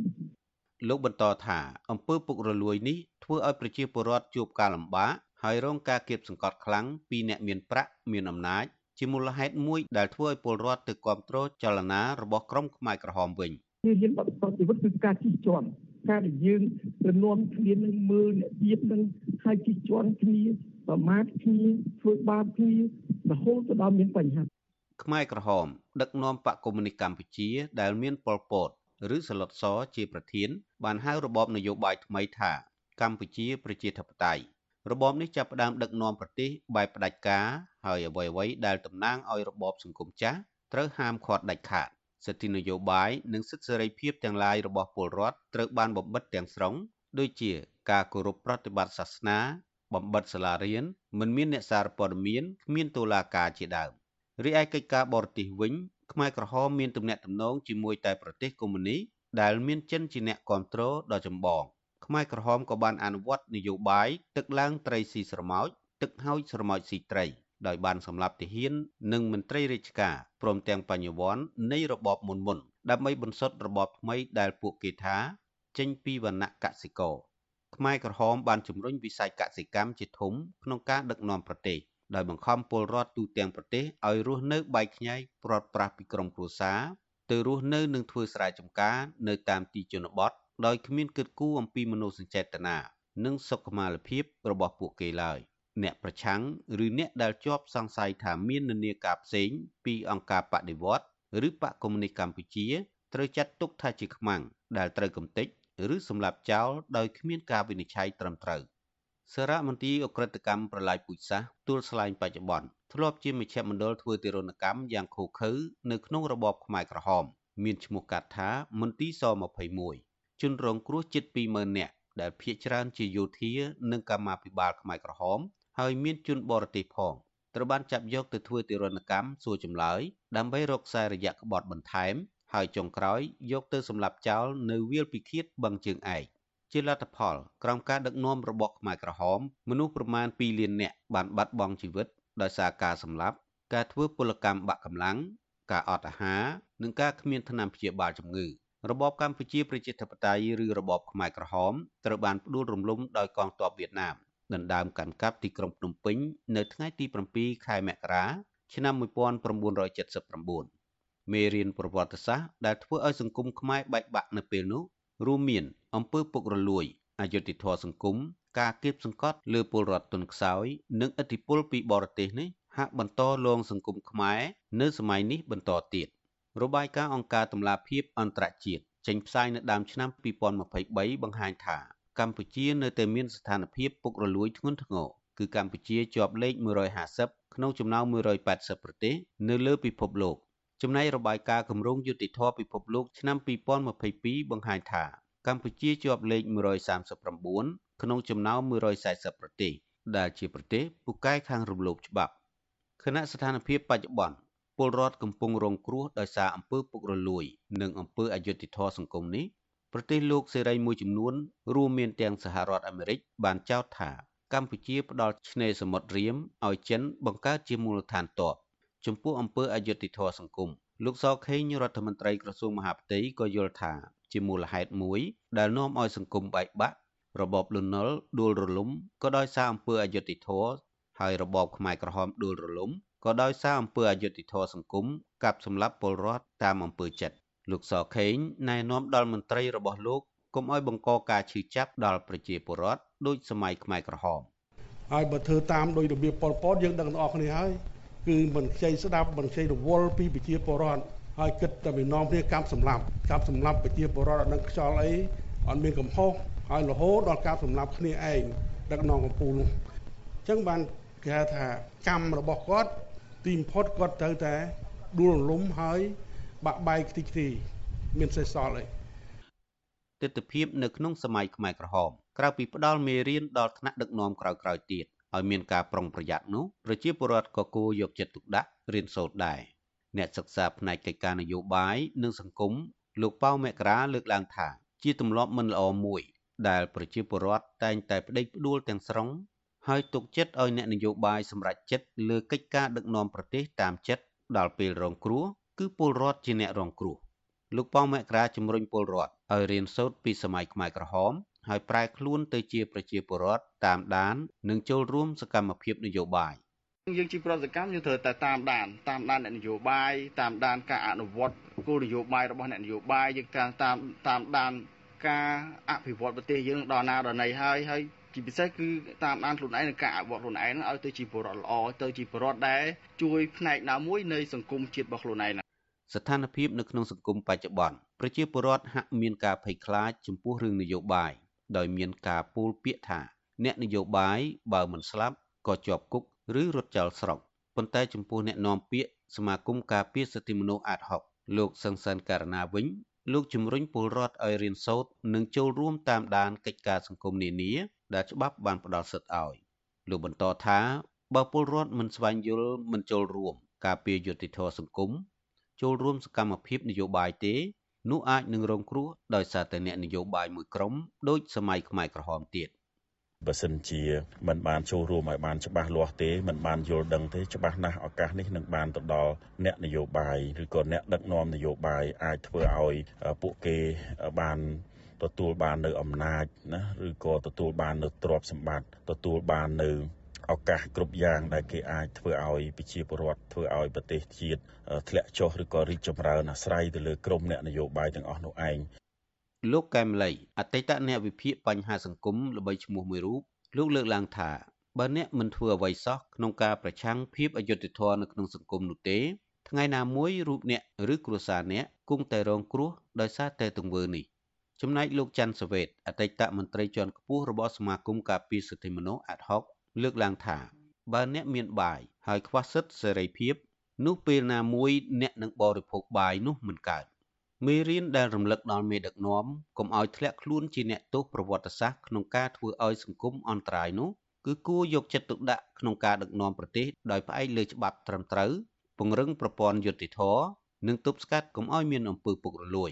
លោកបន្តថាអំពើពុករលួយនេះធ្វើឲ្យប្រជាពលរដ្ឋជួបការលំបាកហើយរងការគៀបសង្កត់ខ្លាំងពីអ្នកមានប្រាក់មានអំណាចជាមូលហេតុមួយដែលធ្វើឲ្យពលរដ្ឋទៅគ្រប់គ្រងចលនារបស់ក្រុមខ្មែរក្រហមវិញជារៀនបទពិសោធន៍ជីវិតគឺការជិះជាន់ ការដែលយើងទៅនាំគ្នានឹងមើលអ្នកទៀតនឹងហើយជិះជាន់គ្នាប្រមាថគ្នាធ្វើបាបគ្នារហូតទៅដល់មានបញ្ហាខ្មែរក្រហម ដឹកនាំបកកុម្មុយនីសកម្ពុជា ដែលមានប៉ុលពតឬសឡុតសជាប្រធាន បានហៅរបបនយោបាយថ្មីថា កម្ពុជាប្រជាធិបតេយ្យរបបនេះចាប់ផ្ដើមដឹកនាំប្រទេសបែបផ្ដាច់ការហើយអ្វីៗដែលតំណាងឲ្យរបបសង្គមចាស់ត្រូវហាមឃាត់ដាច់ខាត សិទ្ធិនយោបាយនិងសិទ្ធិសេរីភាពទាំងឡាយរបស់ពលរដ្ឋត្រូវបានបំបិទទាំងស្រុងដូចជាការគោរពប្រតិបត្តិសាសនា បំបិទសាលារៀនមិនមានអ្នកសារព័ត៌មានគ្មានតុលាការជាដើមរីឯកិច្ចការបរទេសវិញខ្មែរក្រហមមានទំនាក់ទំនងជាមួយតែប្រទេសកុម្មុយនីសដែលមានចិនជាអ្នកគ្រប់គ្រងដ៏ចម្បងខ្មែរក្រហមក៏បានអនុវត្តនយោបាយទឹកឡើងត្រីស៊ីស្រមោចទឹកហោចស្រមោចស៊ីត្រី ដោយបានសម្លាប់ទាហាន និងមន្ត្រីរាជការព្រមទាំងបញ្ញវន្តនៃរបបមុនមុនដើម្បីបន្សុទ្ធរបបថ្មីដែលពួកគេថា ចេញពីវណ្ណៈកសិករខ្មែរក្រហមបានជំរុញវិស័យកសិកម្មជាធំក្នុងការដឹកនាំប្រទេសដោយបង្ខំពលរដ្ឋទូទាំងប្រទេសឲ្យរស់នៅបែកខ្ញែកព្រាត់ប្រាសពីក្រុមគ្រួសារទៅរស់នៅនិងធ្វើស្រែចម្ការនៅតាមទីជនបទដោយគ្មានគិតគូរអំពីមនោសញ្ចេតនានិងសុខុមាលភាពរបស់ពួកគេឡើយ អ្នកប្រឆាំងឬអ្នកដែលជាប់សង្ស័យថាមាននានាការផ្សេងពីអង្គការបដិវត្តឬបកកុម្មុយនីសកម្ពុជាត្រូវចាត់ទុកថាជាខ្មាំងដែលត្រូវកំទេចឬសម្លាប់ចោលដោយគ្មានការវិនិច្ឆ័យត្រឹមត្រូវសារមន្ទីរអក្រិតកម្មប្រឡាយពូជសាសន៍ទួលស្លែងបច្ចុប្បន្នធ្លាប់ជាមជ្ឈមណ្ឌលធ្វើទារុណកម្មយ៉ាងឃោឃៅនៅក្នុងរបបខ្មែរក្រហម មានឈ្មោះកាត់ថាមន្ទីរស21ជនរងគ្រោះជិត20000នាក់ដែលភ ieck ច្រើនជាយោធានិងកម្មាភិបាលខ្មែរក្រហម ហើយមានជនបរទេសផងត្រូវបានចាប់យកទៅធ្វើទារុណកម្មសួរចម្លើយដើម្បីរកខ្សែរយៈក្បត់បន្ថែម ហើយចុងក្រោយយកទៅសម្លាប់ចោលនៅវាលពិឃាតបឹងជើងឯកជាលទ្ធផលក្រោមការដឹកនាំរបស់ខ្មែរក្រហម មនុស្សប្រមាណ2លាននាក់បានបាត់បង់ជីវិតដោយសារការសម្លាប់ការធ្វើពលកម្មបាក់កម្លាំងការអត់អាហារនិងការគ្មានថ្នាំព្យាបាលជំងឺរបបកម្ពុជាប្រជាធិបតេយ្យឬរបបខ្មែរក្រហមត្រូវបានផ្ដួលរំលំដោយកងទ័ពវៀតណាម ដណ្ដើមកាន់កាប់ទីក្រុងភ្នំពេញនៅថ្ងៃទី7ខែមករាឆ្នាំ1979មេរៀនប្រវត្តិសាស្ត្រដែលធ្វើឲ្យសង្គមខ្មែរបែកបាក់នៅពេលនោះរួមមានអំពើពុករលួយអយុត្តិធម៌សង្គមការគៀបសង្កត់លើពលរដ្ឋទុនខ្សោយ និងឥទ្ធិពលពីបរទេសនេះហាក់បន្តលងសង្គមខ្មែរនៅសម័យនេះបន្តទៀតរបាយការណ៍អង្គការតម្លាភាពអន្តរជាតិចេញផ្សាយនៅដើមឆ្នាំ2023បង្ហាញថា កម្ពុជានៅតែមានស្ថានភាពពុករលួយធ្ងន់ធ្ងរគឺកម្ពុជាជាប់លេខ150ក្នុងចំណោម180ប្រទេសនៅលើពិភពលោកចំណែករបាយការណ៍គម្រោងយុតិធធពិភពលោកឆ្នាំ2022បង្ហាញថាកម្ពុជាជាប់លេខ139ក្នុងចំណោម140ប្រទេសដែលជាប្រទេសពូកែខាងរំលោភច្បាប់ខណៈស្ថានភាពបច្ចុប្បន្នពលរដ្ឋកំពុងរងគ្រោះដោយសារអំពើពុករលួយ និងអំពើអយុត្តិធម៌សង្គមនេះ ប្រទេសលោកសេរីមួយចំនួន រួមមានទាំងសហរដ្ឋអាមេរិកបានចោទថាកម្ពុជាផ្ដល់ឆ្នេរសមុទ្ររៀមឲ្យចិនបង្កើតជាមូលដ្ឋានទ័ពចំពោះអំពើអយុត្តិធម៌សង្គមលោកសខេងរដ្ឋមន្ត្រីក្រសួងមហាផ្ទៃក៏យល់ថាជាមូលហេតុមួយ ដែលនាំឲ្យសង្គមបែកបាក់របបលន់នល់ដួលរលំក៏ដោយសារអំពើអយុត្តិធម៌ហើយរបបខ្មែរក្រហមដួលរលំក៏ដោយសារអំពើអយុត្តិធម៌សង្គមកាប់សម្លាប់ពលរដ្ឋតាមអំពើចិត្ត លោកសខេងណែនាំដល់មន្ត្រីរបស់លោកកុំឲ្យបង្កការឈឺចាប់ដល់ប្រជាពលរដ្ឋដូចសម័យខ្មែរក្រហមហើយបើធ្វើតាមដោយរបៀបប៉ុលពតយើងដឹងទាំងអស់គ្នាហើយគឺមិនខ្ចីស្ដាប់មិនខ្ចីរវល់ពីប្រជាពលរដ្ឋហើយគិតតែពីនាំគ្នាកាប់សម្លាប់កាប់សម្លាប់ប្រជាពលរដ្ឋអត់ដឹងខ្យល់អីអត់មានកំហុសហើយរហូតដល់កាប់សម្លាប់គ្នាឯងដឹកនាំកម្ពុជានោះអញ្ចឹងបានគេហៅថាកម្មរបស់គាត់ទីបំផុតគាត់ត្រូវតែដួលរលំហើយ បាក់បែកខ្ទេចខ្ទីមានសេះសល់អីទស្សនវិជ្ជានៅក្នុងសម័យខ្មែរក្រហមក្រៅពីផ្ដាល់មេរៀនដល់ថ្នាក់ដឹកនាំក្រោយៗទៀតឲ្យមានការប្រុងប្រយ័ត្ននោះប្រជាពលរដ្ឋក៏គួរយកចិត្តទុកដាក់រៀនសូត្រដែរអ្នកសិក្សាផ្នែកកិច្ចការនយោបាយនិងសង្គមលោកប៉ៅមករាលើកឡើងថាជាទម្លាប់មិនល្អមួយ ដែលប្រជាពលរដ្ឋតែងតែប្តេជ្ញាផ្ដួលទាំងស្រុងហើយទុកចិត្តឲ្យអ្នកនយោបាយសម្រេចចិត្តលើកិច្ចការដឹកនាំប្រទេសតាមចិត្តដល់ពេលរងគ្រោះ គឺពលរដ្ឋជាអ្នករងគ្រោះលោកប៉ោមករាជំរុញពលរដ្ឋឲ្យរៀនសូត្រពីសម័យខ្មែរក្រហមហើយប្រែខ្លួនទៅជាប្រជាពលរដ្ឋតាមដាន និងចូលរួមសកម្មភាពនយោបាយយើងជាប្រតិកម្មយើងត្រូវតែតាមដានតាមដានអ្នកនយោបាយតាមដានការអនុវត្តគោលនយោបាយរបស់អ្នកនយោបាយយើងតាមតាមតាមដានការអភិវឌ្ឍប្រទេសយើងដល់ណាដល់ណីហើយហើយជាពិសេសគឺតាមដានខ្លួនឯងនិងការអភិវឌ្ឍខ្លួនឯងឲ្យទៅជាពលរដ្ឋល្អទៅជាពលរដ្ឋដែលជួយផ្នែកណាមួយនៃសង្គមជាតិរបស់ខ្លួនឯង ស្ថានភាពនៅក្នុងសង្គមបច្ចុប្បន្នប្រជាពលរដ្ឋហាក់មានការភ័យខ្លាចចំពោះរឿងនយោបាយដោយមានការពោលពាក្យថា អ្នកនយោបាយបើមិនស្លាប់ក៏ជាប់គុកឬរត់ចោលស្រុកប៉ុន្តែចំពោះអ្នកនាំពាក្យសមាគមការពារសិទ្ធិមនុស្សអាតហុកលោកសង្សានករណាវិញលោកជំរុញពលរដ្ឋឲ្យរៀនសូត្រនិងចូលរួមតាមដានកិច្ចការសង្គមនានាដែលច្បាប់បានផ្ដល់សិទ្ធិឲ្យលោកបន្តថាបើពលរដ្ឋមិនស្វែងយល់មិនចូលរួម ការពារយុត្តិធម៌សង្គម ចូលរួមសកម្មភាពនយោបាយទេនោះអាចនឹងរងគ្រោះដោយសារតែអ្នកនយោបាយមួយក្រុមដូចសម័យខ្មែរក្រហមទៀតបើសិនជាមិនបានចូលរួមឲ្យបានច្បាស់លាស់ទេមិនបានយល់ដឹងទេច្បាស់ណាស់ឱកាសនេះនឹងបានទៅដល់អ្នកនយោបាយឬក៏អ្នកដឹកនាំនយោបាយអាចធ្វើឲ្យពួកគេបានទទួលបាននៅអំណាចណាឬក៏ទទួលបាននៅទ្រព្យសម្បត្តិទទួលបាននៅ ឱកាសគ្រប់យ៉ាងដែលគេអាចធ្វើឲ្យប្រជាពលរដ្ឋធ្វើឲ្យប្រទេសជាតិធ្លាក់ចុះឬក៏រីកចម្រើនអាស្រ័យទៅលើក្រមអ្នកនយោបាយទាំងអស់នោះឯងលោកកែមលីអតីតអ្នកវិភាគបញ្ហាសង្គមល្បីឈ្មោះមួយរូបលោកលើកឡើងថាបើអ្នកមិនធ្វើអ្វីសោះក្នុងការប្រឆាំងភាពអយុត្តិធម៌នៅក្នុងសង្គមនោះទេថ្ងៃណាមួយរូបអ្នកឬគ្រួសារអ្នកគង់តែរងគ្រោះដោយសារតែទង្វើនេះចំណែកលោកច័ន្ទសវេតអតីតមន្ត្រីជាន់ខ្ពស់របស់សមាគមការពារសិទ្ធិមនុស្សអាត់ហុក លើកឡើងថា បើអ្នកមានបាយហើយខ្វះសិទ្ធិសេរីភាព នោះពេលណាមួយអ្នកនឹងបរិភោគបាយនោះមិនកើតមេរៀនដែលរំលឹកដល់មេដឹកនាំកុំឲ្យធ្លាក់ខ្លួនជាអ្នកទោសប្រវត្តិសាស្ត្រក្នុងការធ្វើឲ្យសង្គមអន្តរាយនោះគឺគួរយកចិត្តទុកដាក់ក្នុងការដឹកនាំប្រទេសដោយផ្អែកលើច្បាប់ត្រឹមត្រូវពង្រឹងប្រព័ន្ធយុត្តិធម៌និងទប់ស្កាត់កុំឲ្យមានអំពើពុករលួយ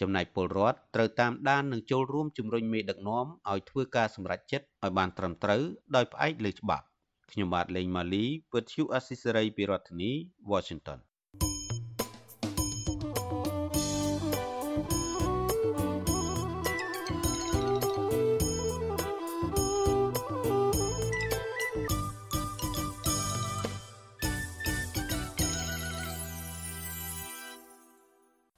ចំណែកពលរដ្ឋត្រូវតាមដាននិងចូលរួមជំរុញមេដឹកនាំឲ្យធ្វើការសម្រេចចិត្តឲ្យបានត្រឹមត្រូវដោយផ្អែកលើច្បាប់ខ្ញុំបាទលេងម៉ាលីវិទ្យុអស៊ីសេរីពីរដ្ឋធានី Washington